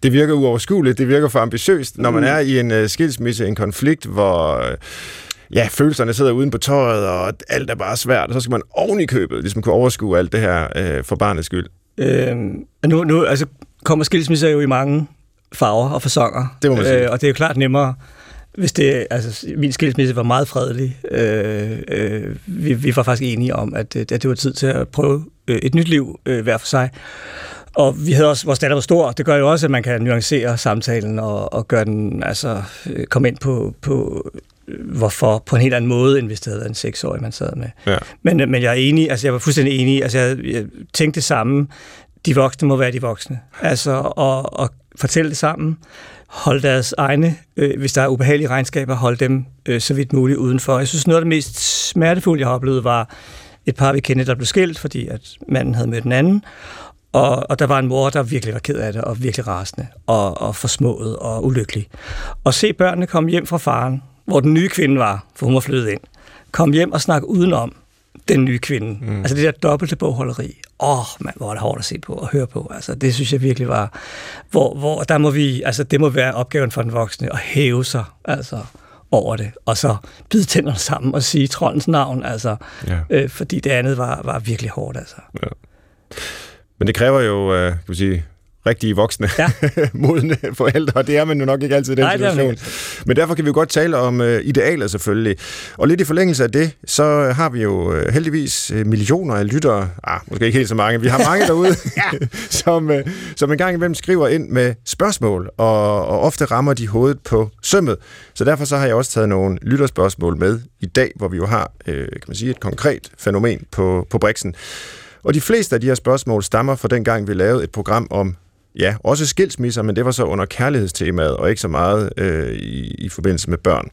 det virker uoverskueligt, det virker for ambitiøst, når man mm. er i en øh, skilsmisse, en konflikt, hvor... Øh, ja, følelserne sidder uden på tøjet, og alt er bare svært, og så skal man oven i købet ligesom kunne overskue alt det her øh, for barnets skyld. Øh, nu, nu altså, kommer skilsmisser jo i mange farver og fasonger. Det må man sige. Øh, og det er jo klart nemmere, hvis det, altså, min skilsmisse var meget fredelig. Øh, øh, vi, vi var faktisk enige om, at, at det var tid til at prøve øh, et nyt liv øh, hver for sig. Og vi havde også, vores datter var stor, det gør jo også, at man kan nuancere samtalen og, og gøre den, altså øh, komme ind på, på hvorfor på en helt anden måde, end hvis det havde været en seksårig, man sad med. Ja. Men, men jeg er enig, altså jeg var fuldstændig enig, altså jeg, jeg tænkte det samme, de voksne må være de voksne. Altså, og, og fortælle det sammen, holde deres egne, øh, hvis der er ubehagelige regnskaber, holde dem øh, så vidt muligt udenfor. Jeg synes, noget af det mest smertefulde, jeg har oplevet, var et par, vi kendte, der blev skilt, fordi at manden havde mødt den anden, og, og der var en mor, der virkelig var ked af det, og virkelig rasende, og, og forsmået og ulykkelig. Og se børnene komme hjem fra faren, hvor den nye kvinde var, for hun var flyttet ind, kom hjem og snakke udenom, den nye kvinde. Mm. Altså det der dobbelte bogholderi. Åh, oh, man, hvor er det hårdt at se på og høre på. Altså det synes jeg virkelig var, hvor, hvor der må vi, altså det må være opgaven for den voksne at hæve sig, altså over det, og så bide tænderne sammen og sige troldens navn, altså, ja. øh, fordi det andet var, var virkelig hårdt, altså. Ja. Men det kræver jo, øh, kan man sige, rigtige voksne, ja. modne forældre, og det er man jo nok ikke altid i den Nej, situation. Men derfor kan vi jo godt tale om uh, idealer selvfølgelig. Og lidt i forlængelse af det, så har vi jo uh, heldigvis uh, millioner af lyttere, ah, måske ikke helt så mange, vi har mange derude, som, uh, som en gang imellem skriver ind med spørgsmål, og, og ofte rammer de hovedet på sømmet. Så derfor så har jeg også taget nogle lytterspørgsmål med i dag, hvor vi jo har uh, kan man sige, et konkret fænomen på, på Brixen. Og de fleste af de her spørgsmål stammer fra den gang, vi lavede et program om ja, også skilsmisser, men det var så under kærlighedstemaet, og ikke så meget øh, i, i forbindelse med børn.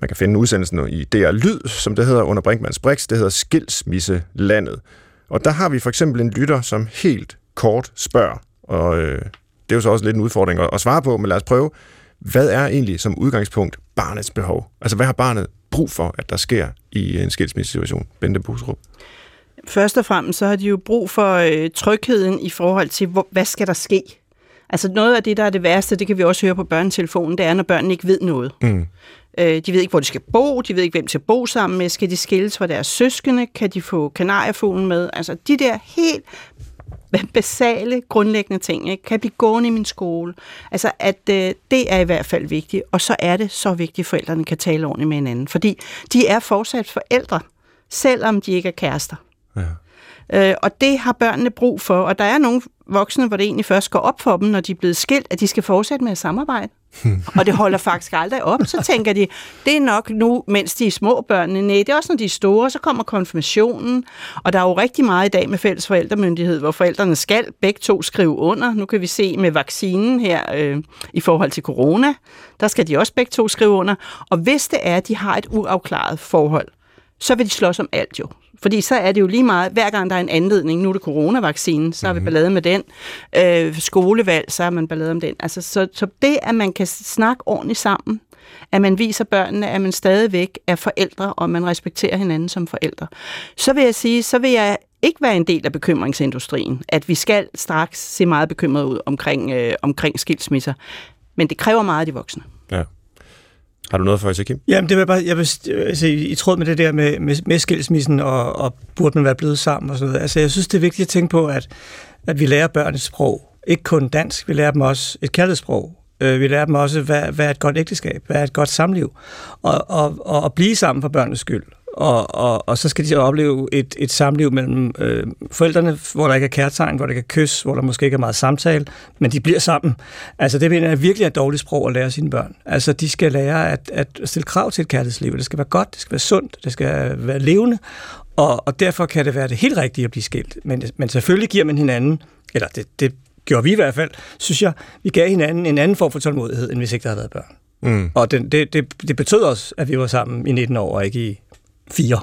Man kan finde udsendelsen i DR Lyd, som det hedder under Brinkmanns Brix. Det hedder Skilsmisselandet. Og der har vi for eksempel en lytter, som helt kort spørger, og øh, det er jo så også lidt en udfordring at, at svare på, men lad os prøve. Hvad er egentlig som udgangspunkt barnets behov? Altså, hvad har barnet brug for, at der sker i en skilsmissesituation? Bente Busrup. Først og fremmest så har de jo brug for øh, trygheden i forhold til, hvor, hvad skal der ske? Altså noget af det, der er det værste, det kan vi også høre på børnetelefonen, det er, når børnene ikke ved noget. Mm. Øh, de ved ikke, hvor de skal bo, de ved ikke, hvem de skal bo sammen med, skal de skilles fra deres søskende, kan de få kanariefuglen med? Altså de der helt basale, grundlæggende ting. Ikke? Kan jeg blive gående i min skole? Altså, at øh, det er i hvert fald vigtigt. Og så er det så vigtigt, at forældrene kan tale ordentligt med hinanden. Fordi de er fortsat forældre, selvom de ikke er kærester. Ja. Øh, og det har børnene brug for, og der er nogle voksne, hvor det egentlig først går op for dem, når de er blevet skilt, at de skal fortsætte med at samarbejde. og det holder faktisk aldrig op. Så tænker de, det er nok nu, mens de er små børnene. Nej, det er også, når de er store, så kommer konfirmationen. Og der er jo rigtig meget i dag med fælles forældremyndighed, hvor forældrene skal begge to skrive under. Nu kan vi se med vaccinen her øh, i forhold til corona, der skal de også begge to skrive under. Og hvis det er, at de har et uafklaret forhold, så vil de slås om alt jo. Fordi så er det jo lige meget, hver gang der er en anledning, nu er det coronavaccinen, så har vi mhm. ballade med den. Øh, skolevalg, så har man ballade om den. Altså, så, så det, at man kan snakke ordentligt sammen, at man viser børnene, at man stadigvæk er forældre, og man respekterer hinanden som forældre. Så vil jeg sige, så vil jeg ikke være en del af bekymringsindustrien, at vi skal straks se meget bekymret ud omkring, øh, omkring skilsmisser. Men det kræver meget af de voksne. Har du noget for sig, Kim? Jamen, det vil bare, jeg vil, øh, altså, i tråd med det der med, med, med skilsmissen, og, og burde man være blevet sammen og sådan noget. Altså, jeg synes, det er vigtigt at tænke på, at, at vi lærer børn et sprog. Ikke kun dansk, vi lærer dem også et kærlighedssprog. Øh, vi lærer dem også, hvad, hvad er et godt ægteskab, hvad er et godt samliv. Og, og, og at blive sammen for børnenes skyld og, og, og så skal de opleve et, et samliv mellem øh, forældrene, hvor der ikke er kærtegn, hvor der ikke er kys, hvor der måske ikke er meget samtale, men de bliver sammen. Altså det mener jeg virkelig er et dårligt sprog at lære sine børn. Altså de skal lære at, at stille krav til et kærlighedsliv. Det skal være godt, det skal være sundt, det skal være levende, og, og derfor kan det være det helt rigtige at blive skilt. Men, men selvfølgelig giver man hinanden, eller det, det gjorde vi i hvert fald, synes jeg, vi gav hinanden en anden form for tålmodighed, end hvis ikke der havde været børn. Mm. Og den, det, det, det betød også, at vi var sammen i 19 år, og ikke i fire,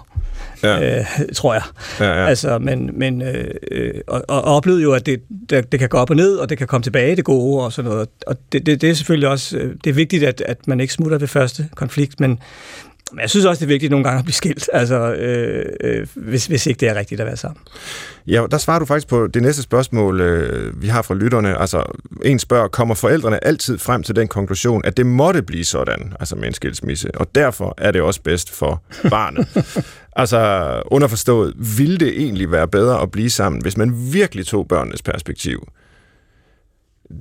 Ja. øh, tror jeg. Ja, ja. Altså, men, men øh, øh, og, og oplevede jo, at det, det, det kan gå op og ned, og det kan komme tilbage, det gode og sådan noget. Og det, det, det er selvfølgelig også, øh, det er vigtigt, at, at man ikke smutter ved første konflikt, men, men jeg synes også, det er vigtigt nogle gange at blive skilt, altså, øh, øh, hvis, hvis ikke det er rigtigt at være sammen. Ja, der svarer du faktisk på det næste spørgsmål, øh, vi har fra lytterne. Altså, en spørger, kommer forældrene altid frem til den konklusion, at det måtte blive sådan, altså med en skilsmisse, og derfor er det også bedst for barnet. altså, underforstået, ville det egentlig være bedre at blive sammen, hvis man virkelig tog børnenes perspektiv?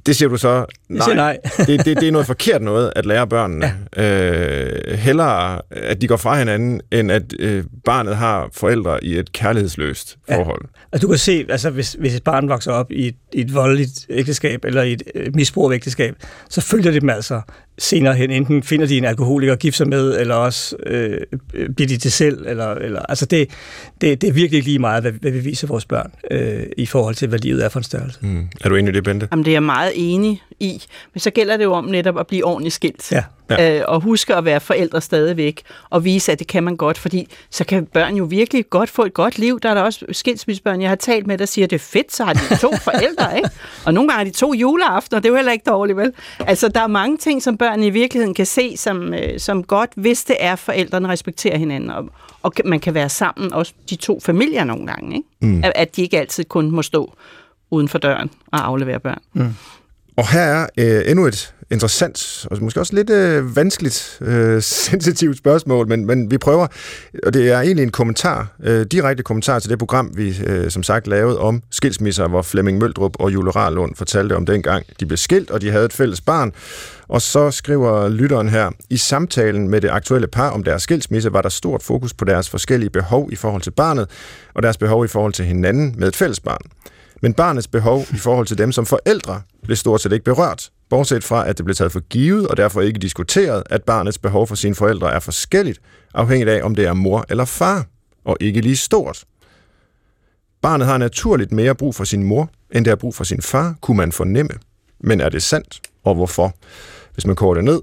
Det siger du så, Jeg siger nej. det, det, det er noget forkert noget at lære børnene. Ja. Øh, hellere, at de går fra hinanden, end at øh, barnet har forældre i et kærlighedsløst Ja. forhold. Altså, du kan se, altså, hvis, hvis et barn vokser op i et, i et voldeligt ægteskab, eller i et øh, misbrug ægteskab, så følger det dem altså senere hen. Enten finder de en alkoholiker at gifte sig med, eller også øh, bliver de til selv. Eller, eller, altså det, det, det er virkelig lige meget, hvad, hvad vi viser vores børn, øh, i forhold til, hvad livet er for en størrelse. Mm. Er du enig i det, Bente? Jamen, det er jeg meget enig i. Men så gælder det jo om netop at blive ordentligt skilt. Ja. Ja. Øh, og huske at være forældre stadigvæk, og vise, at det kan man godt, fordi så kan børn jo virkelig godt få et godt liv. Der er der også skilsmissebørn, jeg har talt med, der siger, at det er fedt, så har de to forældre, ikke? Og nogle gange har de to juleaftener, det er jo heller ikke dårligt, vel? Altså, der er mange ting, som børn i virkeligheden kan se som, øh, som godt, hvis det er, forældrene respekterer hinanden, og, og man kan være sammen, også de to familier nogle gange, ikke? Mm. At, at de ikke altid kun må stå uden for døren og aflevere børn. Og her er øh, endnu et interessant, og måske også lidt øh, vanskeligt, øh, sensitivt spørgsmål, men, men vi prøver, og det er egentlig en kommentar, øh, direkte kommentar til det program, vi øh, som sagt lavede om skilsmisser, hvor Flemming Møldrup og Jule Rarlund fortalte om dengang, de blev skilt, og de havde et fælles barn. Og så skriver lytteren her, i samtalen med det aktuelle par om deres skilsmisse, var der stort fokus på deres forskellige behov i forhold til barnet, og deres behov i forhold til hinanden med et fælles barn. Men barnets behov i forhold til dem som forældre blev stort set ikke berørt, bortset fra, at det blev taget for givet og derfor ikke diskuteret, at barnets behov for sine forældre er forskelligt, afhængigt af, om det er mor eller far, og ikke lige stort. Barnet har naturligt mere brug for sin mor, end det har brug for sin far, kunne man fornemme. Men er det sandt, og hvorfor? Hvis man koger det ned,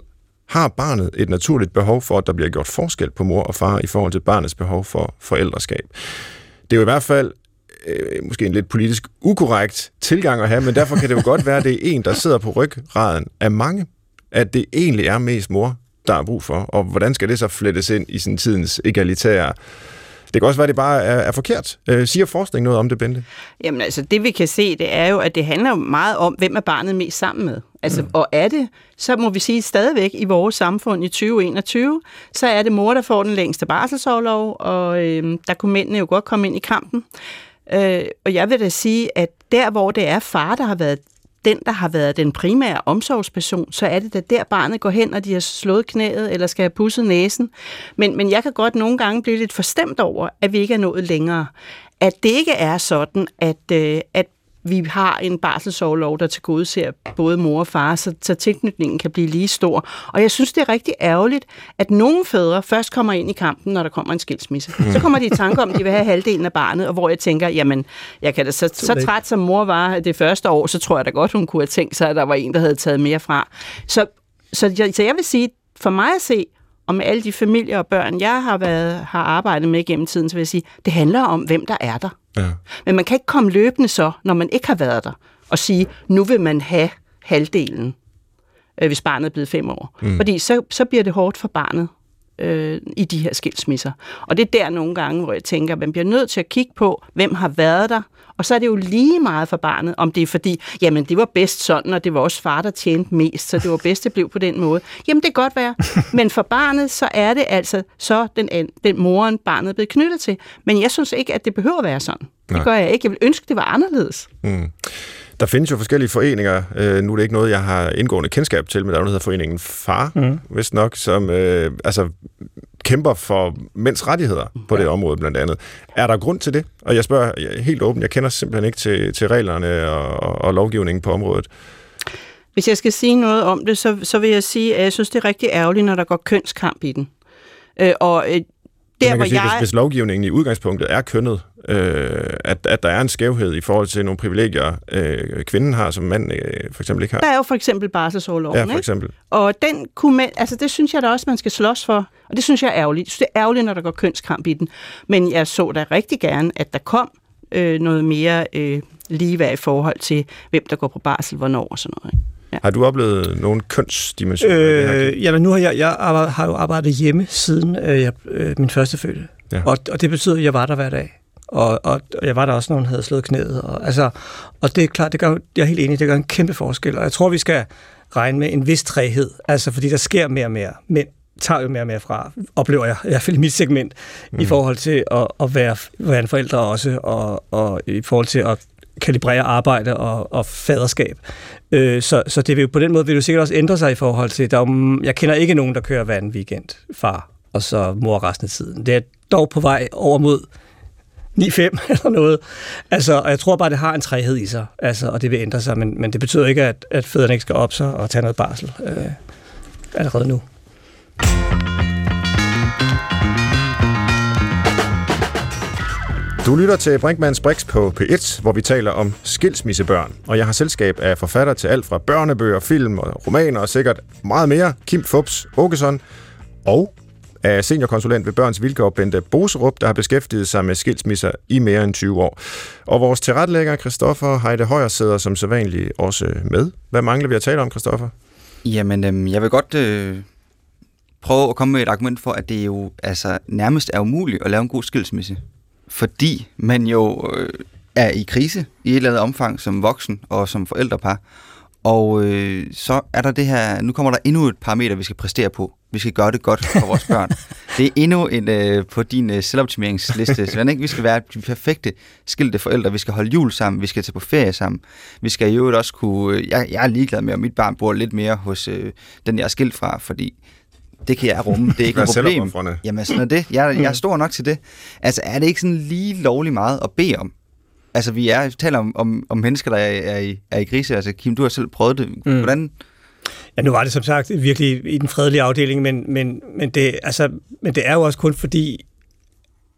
har barnet et naturligt behov for, at der bliver gjort forskel på mor og far i forhold til barnets behov for forældreskab. Det er jo i hvert fald øh, måske en lidt politisk ukorrekt tilgang at have, men derfor kan det jo godt være, at det er en, der sidder på ryggraden af mange, at det egentlig er mest mor, der er brug for. Og hvordan skal det så flettes ind i sådan tidens egalitære... Det kan også være, at det bare er, er forkert. Øh, siger forskning noget om det, Bente? Jamen altså, det vi kan se, det er jo, at det handler meget om, hvem er barnet mest sammen med. Altså, mm. og er det, så må vi sige stadigvæk i vores samfund i 2021, så er det mor, der får den længste barselsårlov, og øh, der kunne mændene jo godt komme ind i kampen. Øh, og jeg vil da sige, at der, hvor det er far, der har været den, der har været den primære omsorgsperson, så er det da der, barnet går hen, og de har slået knæet, eller skal have pusset næsen. Men, men jeg kan godt nogle gange blive lidt forstemt over, at vi ikke er nået længere. At det ikke er sådan, at, øh, at vi har en barselsårlov, der til gode ser både mor og far, så, så tilknytningen kan blive lige stor. Og jeg synes, det er rigtig ærgerligt, at nogle fædre først kommer ind i kampen, når der kommer en skilsmisse. Så kommer de i tanke om, at de vil have halvdelen af barnet, og hvor jeg tænker, jamen, jeg kan da så, så træt som mor var det første år, så tror jeg da godt, hun kunne have tænkt sig, at der var en, der havde taget mere fra. Så, så, jeg, så jeg vil sige, for mig at se, og med alle de familier og børn, jeg har, været, har arbejdet med gennem tiden, så vil jeg sige, det handler om, hvem der er der. Ja. Men man kan ikke komme løbende så, når man ikke har været der, og sige, nu vil man have halvdelen, øh, hvis barnet er blevet fem år. Mm. Fordi så, så bliver det hårdt for barnet øh, i de her skilsmisser. Og det er der nogle gange, hvor jeg tænker, at man bliver nødt til at kigge på, hvem har været der, og så er det jo lige meget for barnet, om det er fordi, jamen det var bedst sådan, og det var også far, der tjente mest, så det var bedst, det blev på den måde. Jamen det kan godt være, men for barnet, så er det altså så den, den moren, barnet er blevet knyttet til. Men jeg synes ikke, at det behøver at være sådan. Nej. Det gør jeg ikke. Jeg vil ønske, det var anderledes. Mm. Der findes jo forskellige foreninger. Øh, nu er det ikke noget, jeg har indgående kendskab til, men der er noget, der hedder Foreningen FAR, mm. vist nok, som øh, altså, kæmper for mænds rettigheder på det område blandt andet. Er der grund til det? Og jeg spørger er helt åbent, jeg kender simpelthen ikke til, til reglerne og, og, og lovgivningen på området. Hvis jeg skal sige noget om det, så, så vil jeg sige, at jeg synes, det er rigtig ærgerligt, når der går kønskamp i den. Øh, og øh, der, man hvor kan sige, jeg... hvis, hvis lovgivningen i udgangspunktet er kønnet, øh, at, at der er en skævhed i forhold til nogle privilegier, øh, kvinden har, som mand øh, for eksempel ikke har. Der er jo for eksempel barselsårloven, Ja, for ikke? eksempel. Og den kunne man, altså det synes jeg da også, man skal slås for. Og det synes jeg er ærgerligt. Jeg synes, det er ærgerligt, når der går kønskamp i den. Men jeg så da rigtig gerne, at der kom øh, noget mere øh, ligeværd i forhold til, hvem der går på barsel, hvornår og sådan noget. Ikke? Har du oplevet nogle kønsdimensioner? Øh, jamen nu har jeg, jeg har jo arbejdet hjemme siden øh, jeg, øh, min første fødte. Ja. Og, og det betyder, at jeg var der hver dag. Og, og, og jeg var der også, når hun havde slået knæet. Og, altså, og det er klart, det gør, jeg er helt enig, det gør en kæmpe forskel. Og jeg tror, vi skal regne med en vis træhed. Altså, fordi der sker mere og mere. Mænd tager jo mere og mere fra, oplever jeg, i hvert fald i mit segment, mm. i forhold til at, at være, være en forælder også, og, og i forhold til at kalibrere arbejde og, og faderskab. Øh, så, så det vil jo på den måde vil det sikkert også ændre sig i forhold til, der er, jeg kender ikke nogen, der kører hver en weekend, far og så mor resten af tiden. Det er dog på vej over mod 9-5 eller noget. Altså, og jeg tror bare, det har en træhed i sig, altså, og det vil ændre sig, men, men det betyder ikke, at, at fædrene ikke skal op sig og tage noget barsel øh, allerede nu. Du lytter til Brinkmanns Brix på P1, hvor vi taler om skilsmissebørn. Og jeg har selskab af forfatter til alt fra børnebøger, film og romaner og sikkert meget mere. Kim Fubs Åkesson og af seniorkonsulent ved Børns Vilkår, Bente Boserup, der har beskæftiget sig med skilsmisser i mere end 20 år. Og vores tilrettelægger, Christoffer Heide Højer, sidder som sædvanligt også med. Hvad mangler vi at tale om, Christoffer? Jamen, øhm, jeg vil godt øh, prøve at komme med et argument for, at det jo altså, nærmest er umuligt at lave en god skilsmisse. Fordi man jo øh, er i krise i et eller andet omfang som voksen og som forældrepar. Og øh, så er der det her, nu kommer der endnu et parameter, vi skal præstere på. Vi skal gøre det godt for vores børn. Det er endnu en øh, på din øh, selvoptimeringsliste, Svend, ikke? Vi skal være de perfekte skilte forældre. Vi skal holde jul sammen. Vi skal tage på ferie sammen. Vi skal i øvrigt også kunne... øh, Jeg, jeg er ligeglad med, om mit barn bor lidt mere hos øh, den, jeg er skilt fra, fordi det kan jeg rumme. Det er ikke noget problem. Jamen sådan er det. Jeg, jeg er stor nok til det. Altså er det ikke sådan lige lovligt meget at bede om? Altså vi er, taler om, om, om mennesker, der er, er, i, er i krise. Altså Kim, du har selv prøvet det. Mm. Hvordan? Ja, nu var det som sagt virkelig i den fredelige afdeling, men, men, men, det, altså, men det er jo også kun fordi,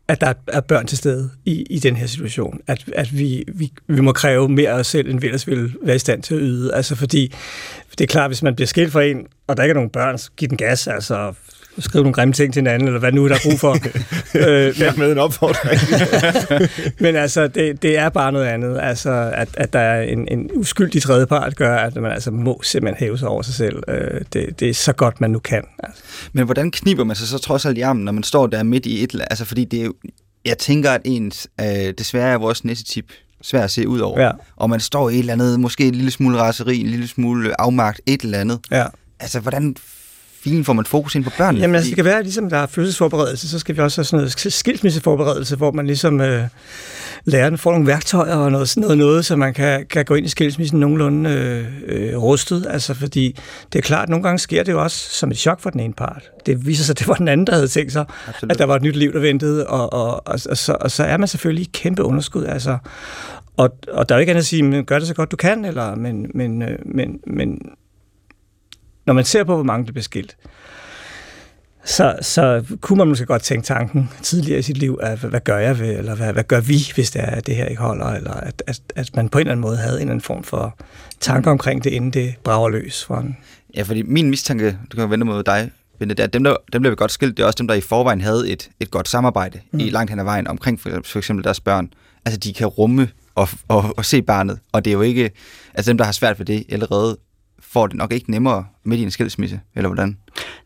at der er børn til stede i, i den her situation. At, at vi, vi, vi må kræve mere af os selv, end vi ellers ville være i stand til at yde. Altså fordi, det er klart, hvis man bliver skilt fra en, og der ikke er nogen børn, så giv den gas, altså skrive nogle grimme ting til hinanden, eller hvad nu der er brug for. øh, Ja, med en opfordring. men altså, det, det er bare noget andet. Altså, at, at der er en, en uskyldig tredjepart, gør, at man altså må simpelthen hæve sig over sig selv. Øh, det, det er så godt, man nu kan. Altså. Men hvordan kniber man sig så trods alt i armen, når man står der midt i et eller Altså fordi det er jo, jeg tænker, at ens, øh, desværre er vores næste tip svært at se ud over. Ja. Og man står i et eller andet, måske en lille smule raseri, en lille smule afmagt, et eller andet. Ja. Altså, hvordan filen får man fokus ind på børnene? Jamen, altså, det kan være, ligesom der er fødselsforberedelse, så skal vi også have sådan noget skilsmisseforberedelse, hvor man ligesom øh, lærerne får nogle værktøjer og noget, sådan noget, noget, så man kan, kan gå ind i skilsmissen nogenlunde øh, øh, rustet. Altså, fordi det er klart, at nogle gange sker det jo også som et chok for den ene part. Det viser sig, at det var den anden, der havde tænkt sig, Absolut. at der var et nyt liv, der ventede, og, og, og, og, så, og så er man selvfølgelig i kæmpe underskud. Altså, og, og der er jo ikke andet at sige, men gør det så godt du kan, eller, men, men, øh, men, men når man ser på, hvor mange der bliver skilt, så, så kunne man måske godt tænke tanken tidligere i sit liv, at hvad gør jeg ved, eller hvad, hvad gør vi, hvis det er, at det her ikke holder, eller at, at, at man på en eller anden måde havde en eller anden form for tanker omkring det, inden det brager løs fra en. Ja, fordi min mistanke, du kan vende mod dig, det er, at dem, der, dem, der vil godt skilt, det er også dem, der i forvejen havde et, et godt samarbejde mm. i langt hen ad vejen omkring for, for eksempel deres børn. Altså, de kan rumme og, og, og se barnet, og det er jo ikke, altså dem, der har svært ved det allerede, får det nok ikke nemmere midt i en skilsmisse, eller hvordan?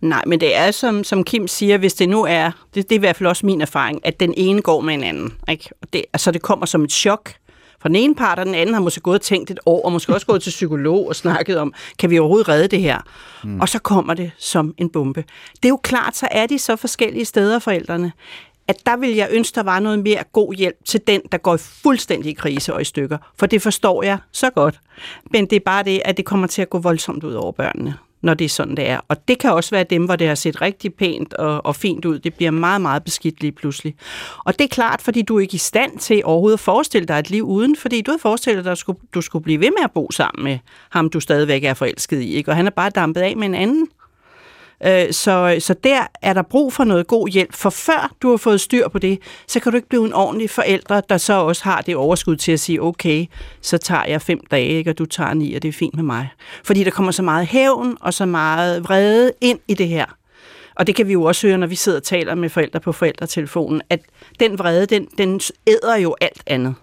Nej, men det er som, som Kim siger, hvis det nu er, det, det er i hvert fald også min erfaring, at den ene går med en anden. Ikke? Og det, altså det kommer som et chok fra den ene part, og den anden har måske gået og tænkt et år, og måske også gået til psykolog og snakket om, kan vi overhovedet redde det her? Mm. Og så kommer det som en bombe. Det er jo klart, så er de så forskellige steder, forældrene, at der vil jeg ønske, der var noget mere god hjælp til den, der går i fuldstændig krise og i stykker. For det forstår jeg så godt. Men det er bare det, at det kommer til at gå voldsomt ud over børnene når det er sådan, det er. Og det kan også være dem, hvor det har set rigtig pænt og, og fint ud. Det bliver meget, meget beskidt lige pludselig. Og det er klart, fordi du er ikke i stand til overhovedet at forestille dig et liv uden, fordi du havde forestillet dig, at du skulle, du skulle blive ved med at bo sammen med ham, du stadigvæk er forelsket i. Ikke? Og han er bare dampet af med en anden. Øh, så, så der er der brug for noget god hjælp, for før du har fået styr på det, så kan du ikke blive en ordentlig forældre, der så også har det overskud til at sige, okay, så tager jeg fem dage, ikke, og du tager ni, og det er fint med mig. Fordi der kommer så meget hævn og så meget vrede ind i det her. Og det kan vi jo også høre, når vi sidder og taler med forældre på forældretelefonen, at den vrede, den, den æder jo alt andet.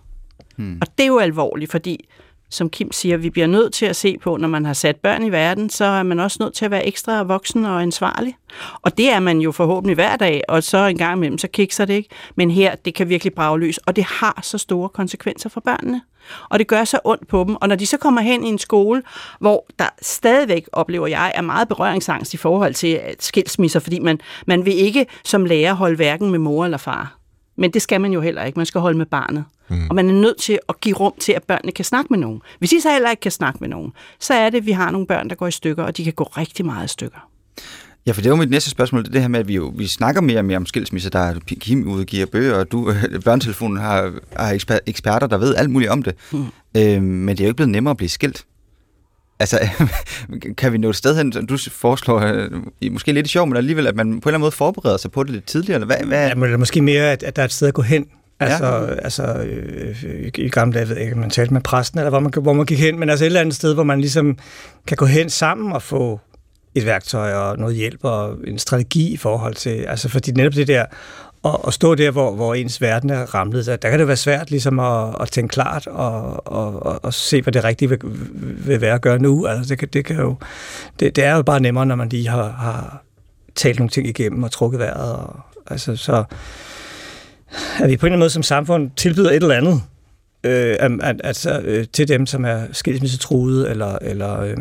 Hmm. Og det er jo alvorligt, fordi som Kim siger, vi bliver nødt til at se på, når man har sat børn i verden, så er man også nødt til at være ekstra voksen og ansvarlig. Og det er man jo forhåbentlig hver dag, og så en gang imellem, så kikser det ikke. Men her, det kan virkelig brage løs, og det har så store konsekvenser for børnene. Og det gør så ondt på dem. Og når de så kommer hen i en skole, hvor der stadigvæk, oplever jeg, er meget berøringsangst i forhold til skilsmisser, fordi man, man vil ikke som lærer holde hverken med mor eller far. Men det skal man jo heller ikke. Man skal holde med barnet. Mm. Og man er nødt til at give rum til, at børnene kan snakke med nogen. Hvis de så heller ikke kan snakke med nogen, så er det, at vi har nogle børn, der går i stykker, og de kan gå rigtig meget i stykker. Ja, for det var mit næste spørgsmål, det, det her med, at vi, jo, vi snakker mere og mere om skilsmisser. Der er Kim udgiver bøger, og du, børnetelefonen har, har eksperter, der ved alt muligt om det. Mm. Øhm, men det er jo ikke blevet nemmere at blive skilt. Altså, kan vi nå et sted hen, du foreslår, øh, måske lidt sjov, men alligevel, at man på en eller anden måde forbereder sig på det lidt tidligere? Eller hvad, hvad? Ja, men er måske mere, at, at der er et sted at gå hen. Altså, ja. altså øh, i gamle dage, ved jeg ikke, man talte med præsten, eller hvor man, hvor man gik hen, men altså et eller andet sted, hvor man ligesom kan gå hen sammen og få et værktøj og noget hjælp og en strategi i forhold til, altså fordi netop det der, og, at stå der, hvor, hvor ens verden er ramlet, der, der kan det være svært ligesom at, at tænke klart og, og, og, og se, hvad det rigtige vil, vil være at gøre nu. Altså det, kan, det, kan jo, det, det er jo bare nemmere, når man lige har, har talt nogle ting igennem og trukket vejret. Og, altså, så at vi på en eller anden måde som samfund tilbyder et eller andet øh, at, altså, øh, til dem, som er skilsmissetruede eller, eller Øh.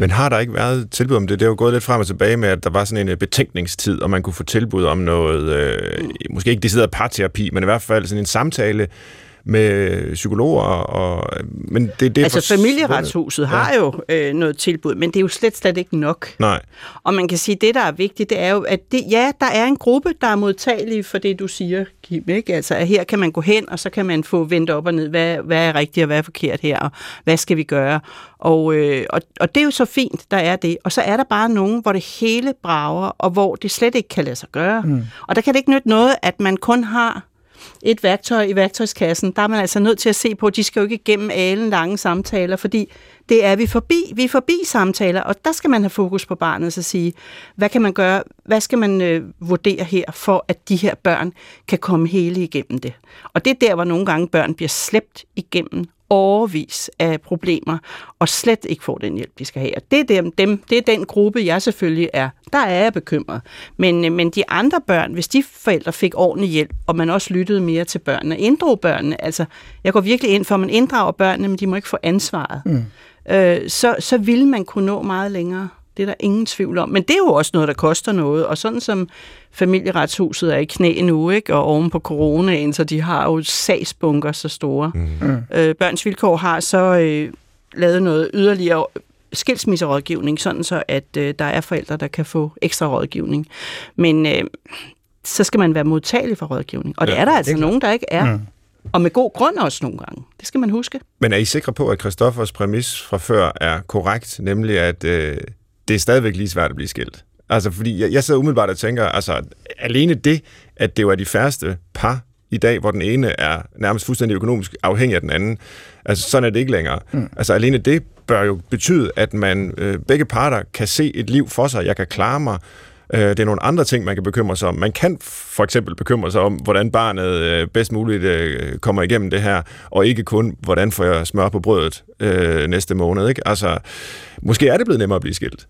Men har der ikke været tilbud om det? Det er jo gået lidt frem og tilbage med, at der var sådan en øh, betænkningstid, og man kunne få tilbud om noget, øh, måske ikke decideret parterapi, men i hvert fald sådan en samtale med psykologer. Og, men det, det altså for, familieretshuset ja. har jo øh, noget tilbud, men det er jo slet, slet ikke nok. Nej. Og man kan sige, at det, der er vigtigt, det er jo, at det, ja, der er en gruppe, der er modtagelig for det, du siger, Kim. Ikke? Altså, at her kan man gå hen, og så kan man få vendt op og ned, hvad, hvad er rigtigt og hvad er forkert her, og hvad skal vi gøre? Og, øh, og, og det er jo så fint, der er det. Og så er der bare nogen, hvor det hele brager, og hvor det slet ikke kan lade sig gøre. Mm. Og der kan det ikke nytte noget, at man kun har et værktøj i værktøjskassen, der er man altså nødt til at se på, at de skal jo ikke igennem alle lange samtaler, fordi det er vi forbi. Vi er forbi samtaler, og der skal man have fokus på barnet og sige, hvad kan man gøre, hvad skal man øh, vurdere her, for at de her børn kan komme hele igennem det. Og det er der, hvor nogle gange børn bliver slæbt igennem overvis af problemer, og slet ikke får den hjælp, de skal have. Og det er, dem, dem, det er den gruppe, jeg selvfølgelig er. Der er jeg bekymret. Men, øh, men de andre børn, hvis de forældre fik ordentlig hjælp, og man også lyttede mere til børnene, inddrog børnene, altså jeg går virkelig ind for, at man inddrager børnene, men de må ikke få ansvaret, mm. øh, så, så vil man kunne nå meget længere. Det er der ingen tvivl om. Men det er jo også noget, der koster noget. Og sådan som familieretshuset er i knæ nu, ikke? og oven på coronaen, så de har jo sagsbunker så store. Mm. Øh, Børns Vilkår har så øh, lavet noget yderligere skilsmisserådgivning, sådan så at øh, der er forældre, der kan få ekstra rådgivning. Men øh, så skal man være modtagelig for rådgivning. Og ja, det er der altså nogen, der ikke er. Mm. Og med god grund også nogle gange. Det skal man huske. Men er I sikre på, at Christoffers præmis fra før er korrekt, nemlig at øh, det er stadigvæk lige svært at blive skilt. Altså, fordi jeg, jeg sidder umiddelbart og tænker, altså, alene det, at det var de færreste par i dag, hvor den ene er nærmest fuldstændig økonomisk afhængig af den anden. Altså, sådan er det ikke længere. Mm. Altså, alene det bør jo betyde, at man øh, begge parter kan se et liv for sig. Jeg kan klare mig. Øh, det er nogle andre ting, man kan bekymre sig om. Man kan for eksempel bekymre sig om, hvordan barnet øh, bedst muligt øh, kommer igennem det her, og ikke kun, hvordan får jeg smør på brødet øh, næste måned. Ikke? Altså, måske er det blevet nemmere at blive skilt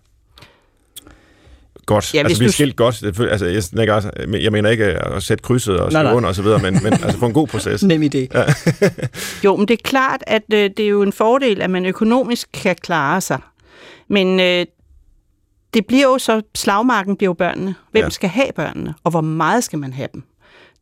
godt. Ja, altså, vi er skilt godt. Altså, jeg, jeg, også, jeg mener ikke at sætte krydset og skrive under og så videre, men, men altså få en god proces. Nem idé. Ja. jo, men det er klart, at øh, det er jo en fordel, at man økonomisk kan klare sig. Men øh, det bliver jo så, slagmarken bliver jo børnene. Hvem ja. skal have børnene, og hvor meget skal man have dem?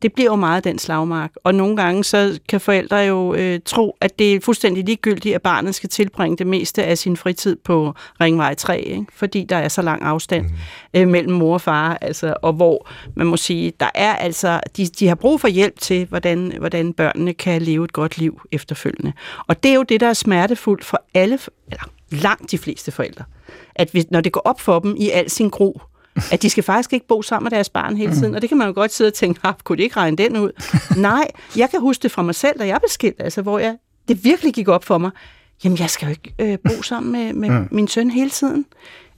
Det bliver jo meget den slagmark. Og nogle gange så kan forældre jo øh, tro, at det er fuldstændig ligegyldigt, at barnet skal tilbringe det meste af sin fritid på Ringvej 3, ikke? fordi der er så lang afstand mm. øh, mellem mor og far, altså, og hvor man må sige, der er altså, de, de har brug for hjælp til, hvordan, hvordan børnene kan leve et godt liv efterfølgende. Og det er jo det, der er smertefuldt for alle, eller langt de fleste forældre, at hvis, når det går op for dem i al sin gro, at de skal faktisk ikke bo sammen med deres barn hele tiden. Mm. Og det kan man jo godt sidde og tænke, kunne de ikke regne den ud? Nej, jeg kan huske det fra mig selv, da jeg blev skilt, altså, hvor jeg, det virkelig gik op for mig. Jamen, jeg skal jo ikke øh, bo sammen med, med mm. min søn hele tiden.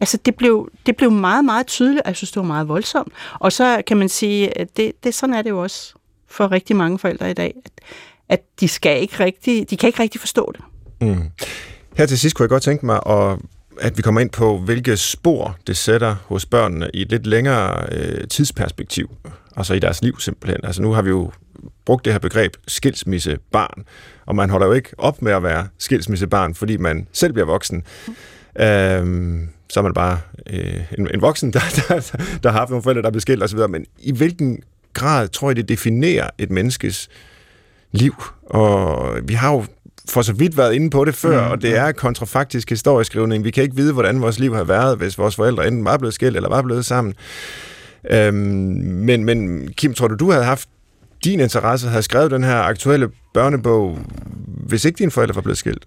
Altså, det blev, det blev meget, meget tydeligt, og jeg synes, det var meget voldsomt. Og så kan man sige, at det, det, sådan er det jo også for rigtig mange forældre i dag, at, at de, skal ikke rigtig, de kan ikke rigtig forstå det. Mm. Her til sidst kunne jeg godt tænke mig at at vi kommer ind på, hvilke spor det sætter hos børnene i et lidt længere øh, tidsperspektiv, altså i deres liv simpelthen. Altså nu har vi jo brugt det her begreb skilsmissebarn, og man holder jo ikke op med at være skilsmissebarn, fordi man selv bliver voksen. Mm. Øhm, så er man bare øh, en, en voksen, der, der, der har haft nogle forældre, der er blevet skilt osv., men i hvilken grad tror jeg, det definerer et menneskes liv? Og vi har jo for så vidt været inde på det før, mm, og det er kontrafaktisk historieskrivning. Vi kan ikke vide, hvordan vores liv har været, hvis vores forældre enten var blevet skilt eller var blevet sammen. Øhm, men, men Kim, tror du, du havde haft din interesse, havde skrevet den her aktuelle børnebog, hvis ikke dine forældre var blevet skilt?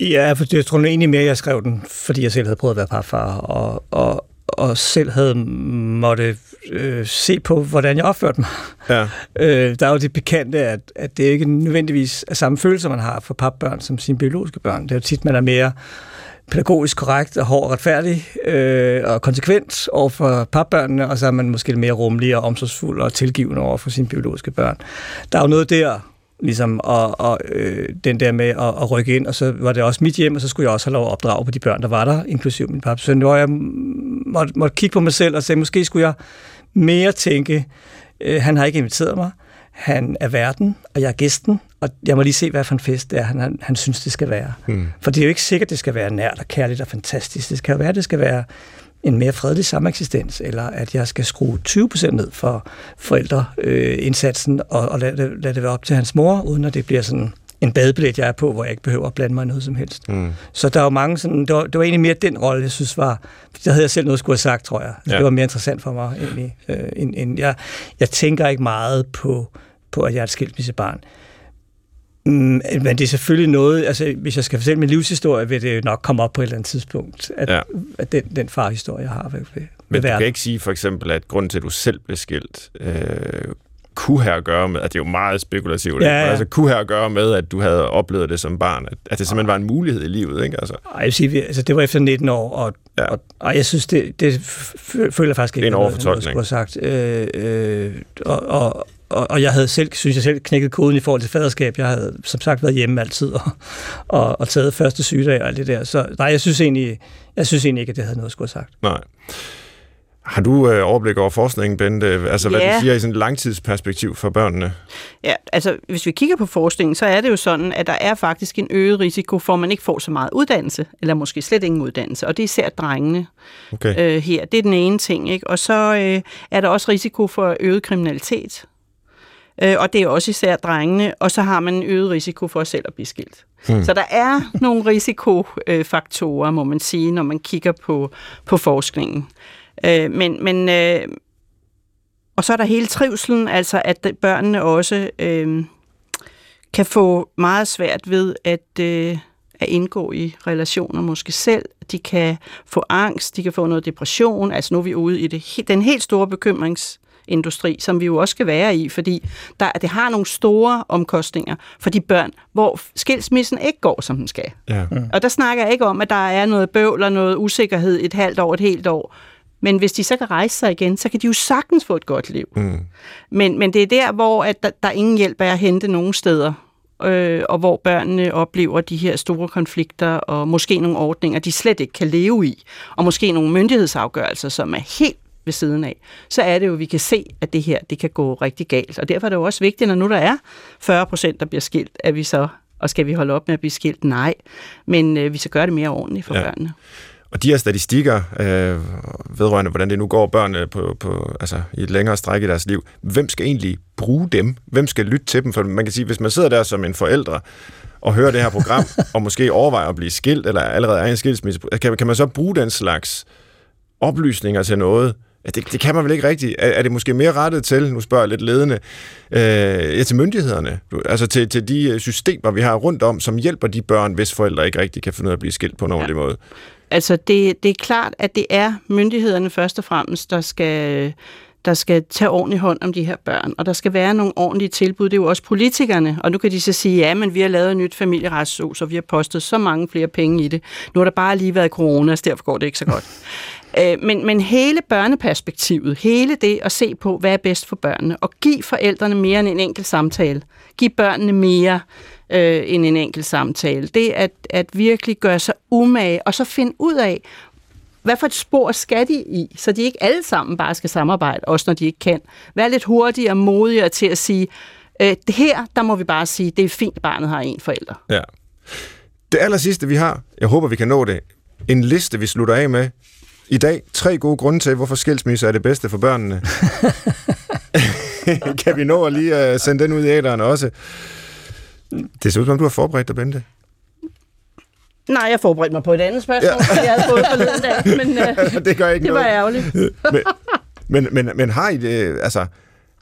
Ja, for jeg tror egentlig mere, jeg skrev den, fordi jeg selv havde prøvet at være parfar, og, og, og selv havde måtte øh, se på, hvordan jeg opførte mig. Ja. Øh, der er jo det bekendte, at, at det ikke nødvendigvis er samme følelser, man har for papbørn som sine biologiske børn. Det er jo tit, man er mere pædagogisk korrekt og hård og retfærdig øh, og konsekvent over for papbørnene, og så er man måske lidt mere rummelig og omsorgsfuld og tilgivende over for sine biologiske børn. Der er jo noget der, ligesom, og, og øh, den der med at, at rykke ind, og så var det også mit hjem, og så skulle jeg også have lov at opdrage på de børn, der var der, inklusiv min pappa. Så hvor jeg måtte, måtte kigge på mig selv og sige, måske skulle jeg mere tænke, øh, han har ikke inviteret mig, han er verden, og jeg er gæsten, og jeg må lige se, hvad for en fest det er, han, han, han synes, det skal være. Mm. For det er jo ikke sikkert, det skal være nært og kærligt og fantastisk. Det skal jo være, det skal være en mere fredelig sameksistens, eller at jeg skal skrue 20% ned for forældreindsatsen, øh, og, og lade, det, lade det være op til hans mor, uden at det bliver sådan en badebillet, jeg er på, hvor jeg ikke behøver at blande mig noget som helst. Mm. Så der er jo mange sådan, det var, det var egentlig mere den rolle, jeg synes var, der havde jeg selv noget skulle have sagt, tror jeg. Ja. Det var mere interessant for mig egentlig. Øh, end, end, jeg, jeg tænker ikke meget på, på at jeg er et skilsmissebarn. Mm, men det er selvfølgelig noget, altså hvis jeg skal fortælle min livshistorie, vil det nok komme op på et eller andet tidspunkt, at, ja. at den, den farhistorie, jeg har ved, ved Men du kan ikke sige for eksempel, at grunden til, at du selv blev skilt, øh, kunne have at gøre med, at det er jo meget spekulativt, ja, ja. altså kunne have at gøre med, at du havde oplevet det som barn, at, at det simpelthen var en mulighed i livet, ikke? Altså. Ej, jeg vil sige, altså, det var efter 19 år, og, ja. og, og jeg synes, det, det føler jeg faktisk ikke, det er en overfortolkning. Noget, jeg skulle have sagt. Øh, øh, og, og, og, og jeg havde selv, synes jeg selv, knækket koden i forhold til faderskab. Jeg havde som sagt været hjemme altid og, og, og taget første sygedag og alt det der. Så nej, jeg synes egentlig, jeg synes egentlig ikke, at det havde noget at skulle have sagt. Nej. Har du øh, overblik over forskningen, Bente? Altså, ja. hvad du siger i sådan et langtidsperspektiv for børnene? Ja, altså, hvis vi kigger på forskningen, så er det jo sådan, at der er faktisk en øget risiko for, at man ikke får så meget uddannelse, eller måske slet ingen uddannelse, og det er især drengene okay. øh, her. Det er den ene ting, ikke? Og så øh, er der også risiko for øget kriminalitet, øh, og det er også især drengene, og så har man en øget risiko for selv at blive skilt. Hmm. Så der er nogle risikofaktorer, må man sige, når man kigger på, på forskningen. Øh, men, men øh, og så er der hele trivselen, altså at børnene også øh, kan få meget svært ved at, øh, at indgå i relationer måske selv. De kan få angst, de kan få noget depression. Altså nu er vi ude i det, den helt store bekymrings industri, som vi jo også skal være i, fordi der, det har nogle store omkostninger for de børn, hvor skilsmissen ikke går, som den skal. Ja. Og der snakker jeg ikke om, at der er noget bøvl og noget usikkerhed et halvt år, et helt år, men hvis de så kan rejse sig igen, så kan de jo sagtens få et godt liv. Mm. Men, men det er der, hvor at der, der er ingen hjælp af at hente nogen steder, øh, og hvor børnene oplever de her store konflikter, og måske nogle ordninger, de slet ikke kan leve i, og måske nogle myndighedsafgørelser, som er helt ved siden af, så er det jo, at vi kan se, at det her det kan gå rigtig galt. Og derfor er det jo også vigtigt, når nu der er 40 procent, der bliver skilt, at vi så, og skal vi holde op med at blive skilt? Nej, men øh, vi skal gøre det mere ordentligt for ja. børnene. Og de her statistikker øh, vedrørende, hvordan det nu går børnene på, på, altså, i et længere stræk i deres liv, hvem skal egentlig bruge dem? Hvem skal lytte til dem? For man kan sige, hvis man sidder der som en forældre og hører det her program, og måske overvejer at blive skilt, eller allerede er en skilsmisse, kan, kan man så bruge den slags oplysninger til noget, Ja, det, det kan man vel ikke rigtigt. Er, er det måske mere rettet til, nu spørger jeg lidt ledende, øh, ja, til myndighederne, altså til, til de øh, systemer, vi har rundt om, som hjælper de børn, hvis forældre ikke rigtig kan finde ud af at blive skilt på en ordentlig ja. måde? Altså, det, det er klart, at det er myndighederne først og fremmest, der skal, der skal tage ordentlig hånd om de her børn, og der skal være nogle ordentlige tilbud. Det er jo også politikerne, og nu kan de så sige, ja, men vi har lavet et nyt familieretshus, og vi har postet så mange flere penge i det. Nu har der bare lige været corona, så derfor går det ikke så godt. Øh, men, men hele børneperspektivet, hele det at se på, hvad er bedst for børnene, og give forældrene mere end en enkelt samtale. Giv børnene mere øh, end en enkelt samtale. Det at, at virkelig gøre sig umage, og så finde ud af, hvad for et spor skal de i, så de ikke alle sammen bare skal samarbejde, også når de ikke kan. Vær lidt hurtigere og modigere til at sige, øh, det her, der må vi bare sige, det er fint, barnet har en forælder. Ja. Det aller sidste, vi har, jeg håber, vi kan nå det, en liste, vi slutter af med. I dag, tre gode grunde til, hvorfor skilsmisse er det bedste for børnene. kan vi nå at lige uh, sende den ud i æderen også? Det ser ud som, du har forberedt dig, Bente. Nej, jeg forberedte mig på et andet spørgsmål, ja. jeg havde fået forleden dag, men uh, det, gør ikke det noget. var ærgerligt. men, men, men, men har I det, altså,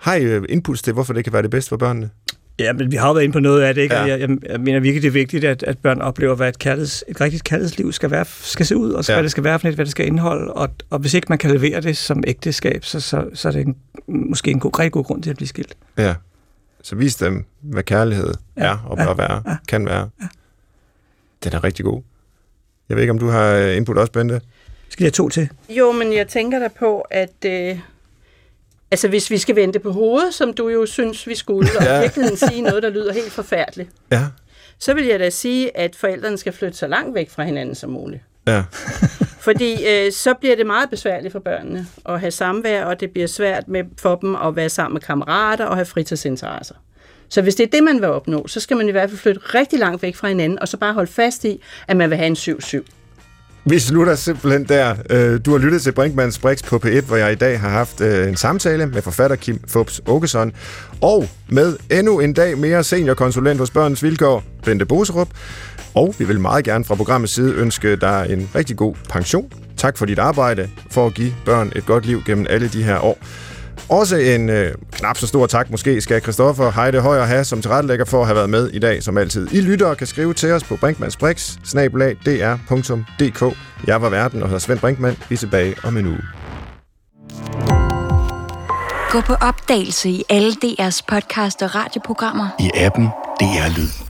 har I øh, impuls til, hvorfor det kan være det bedste for børnene? Ja, men vi har jo været inde på noget af det, ikke? Ja. Jeg, jeg, jeg mener virkelig, det er vigtigt, at, at børn oplever, hvad et, kærligheds, et rigtigt kærlighedsliv skal, være, skal se ud, og ja. hvad det skal være for net, hvad det skal indeholde. Og, og hvis ikke man kan levere det som ægteskab, så, så, så er det en, måske en god, rigtig god grund til at blive skilt. Ja, så vis dem, hvad kærlighed ja. er og bør ja. være, ja. kan være. Ja. Den er rigtig god. Jeg ved ikke, om du har input også, Bente? Skal jeg to til? Jo, men jeg tænker da på, at... Øh, altså, hvis vi skal vente på hovedet, som du jo synes, vi skulle, og ja. i virkeligheden sige noget, der lyder helt forfærdeligt, ja. så vil jeg da sige, at forældrene skal flytte så langt væk fra hinanden som muligt. Ja. Fordi øh, så bliver det meget besværligt for børnene at have samvær, og det bliver svært med, for dem at være sammen med kammerater og have fritidsinteresser. Så hvis det er det, man vil opnå, så skal man i hvert fald flytte rigtig langt væk fra hinanden, og så bare holde fast i, at man vil have en 7-7. Vi slutter simpelthen der. Øh, du har lyttet til Brinkmanns Brix på P1, hvor jeg i dag har haft øh, en samtale med forfatter Kim Fubs Åkesson, og med endnu en dag mere seniorkonsulent hos Børnens Vilkår, Bente Boserup. Og vi vil meget gerne fra programmets side ønske dig en rigtig god pension. Tak for dit arbejde for at give børn et godt liv gennem alle de her år. Også en øh, knap så stor tak måske skal Christoffer Heide Højer have som tilrettelægger for at have været med i dag som altid. I lytter kan skrive til os på brinkmansbrix. Jeg var verden og hedder Svend Brinkmann. Vi er tilbage om en uge. Gå på opdagelse i alle DR's podcast og radioprogrammer. I appen DR Lyd.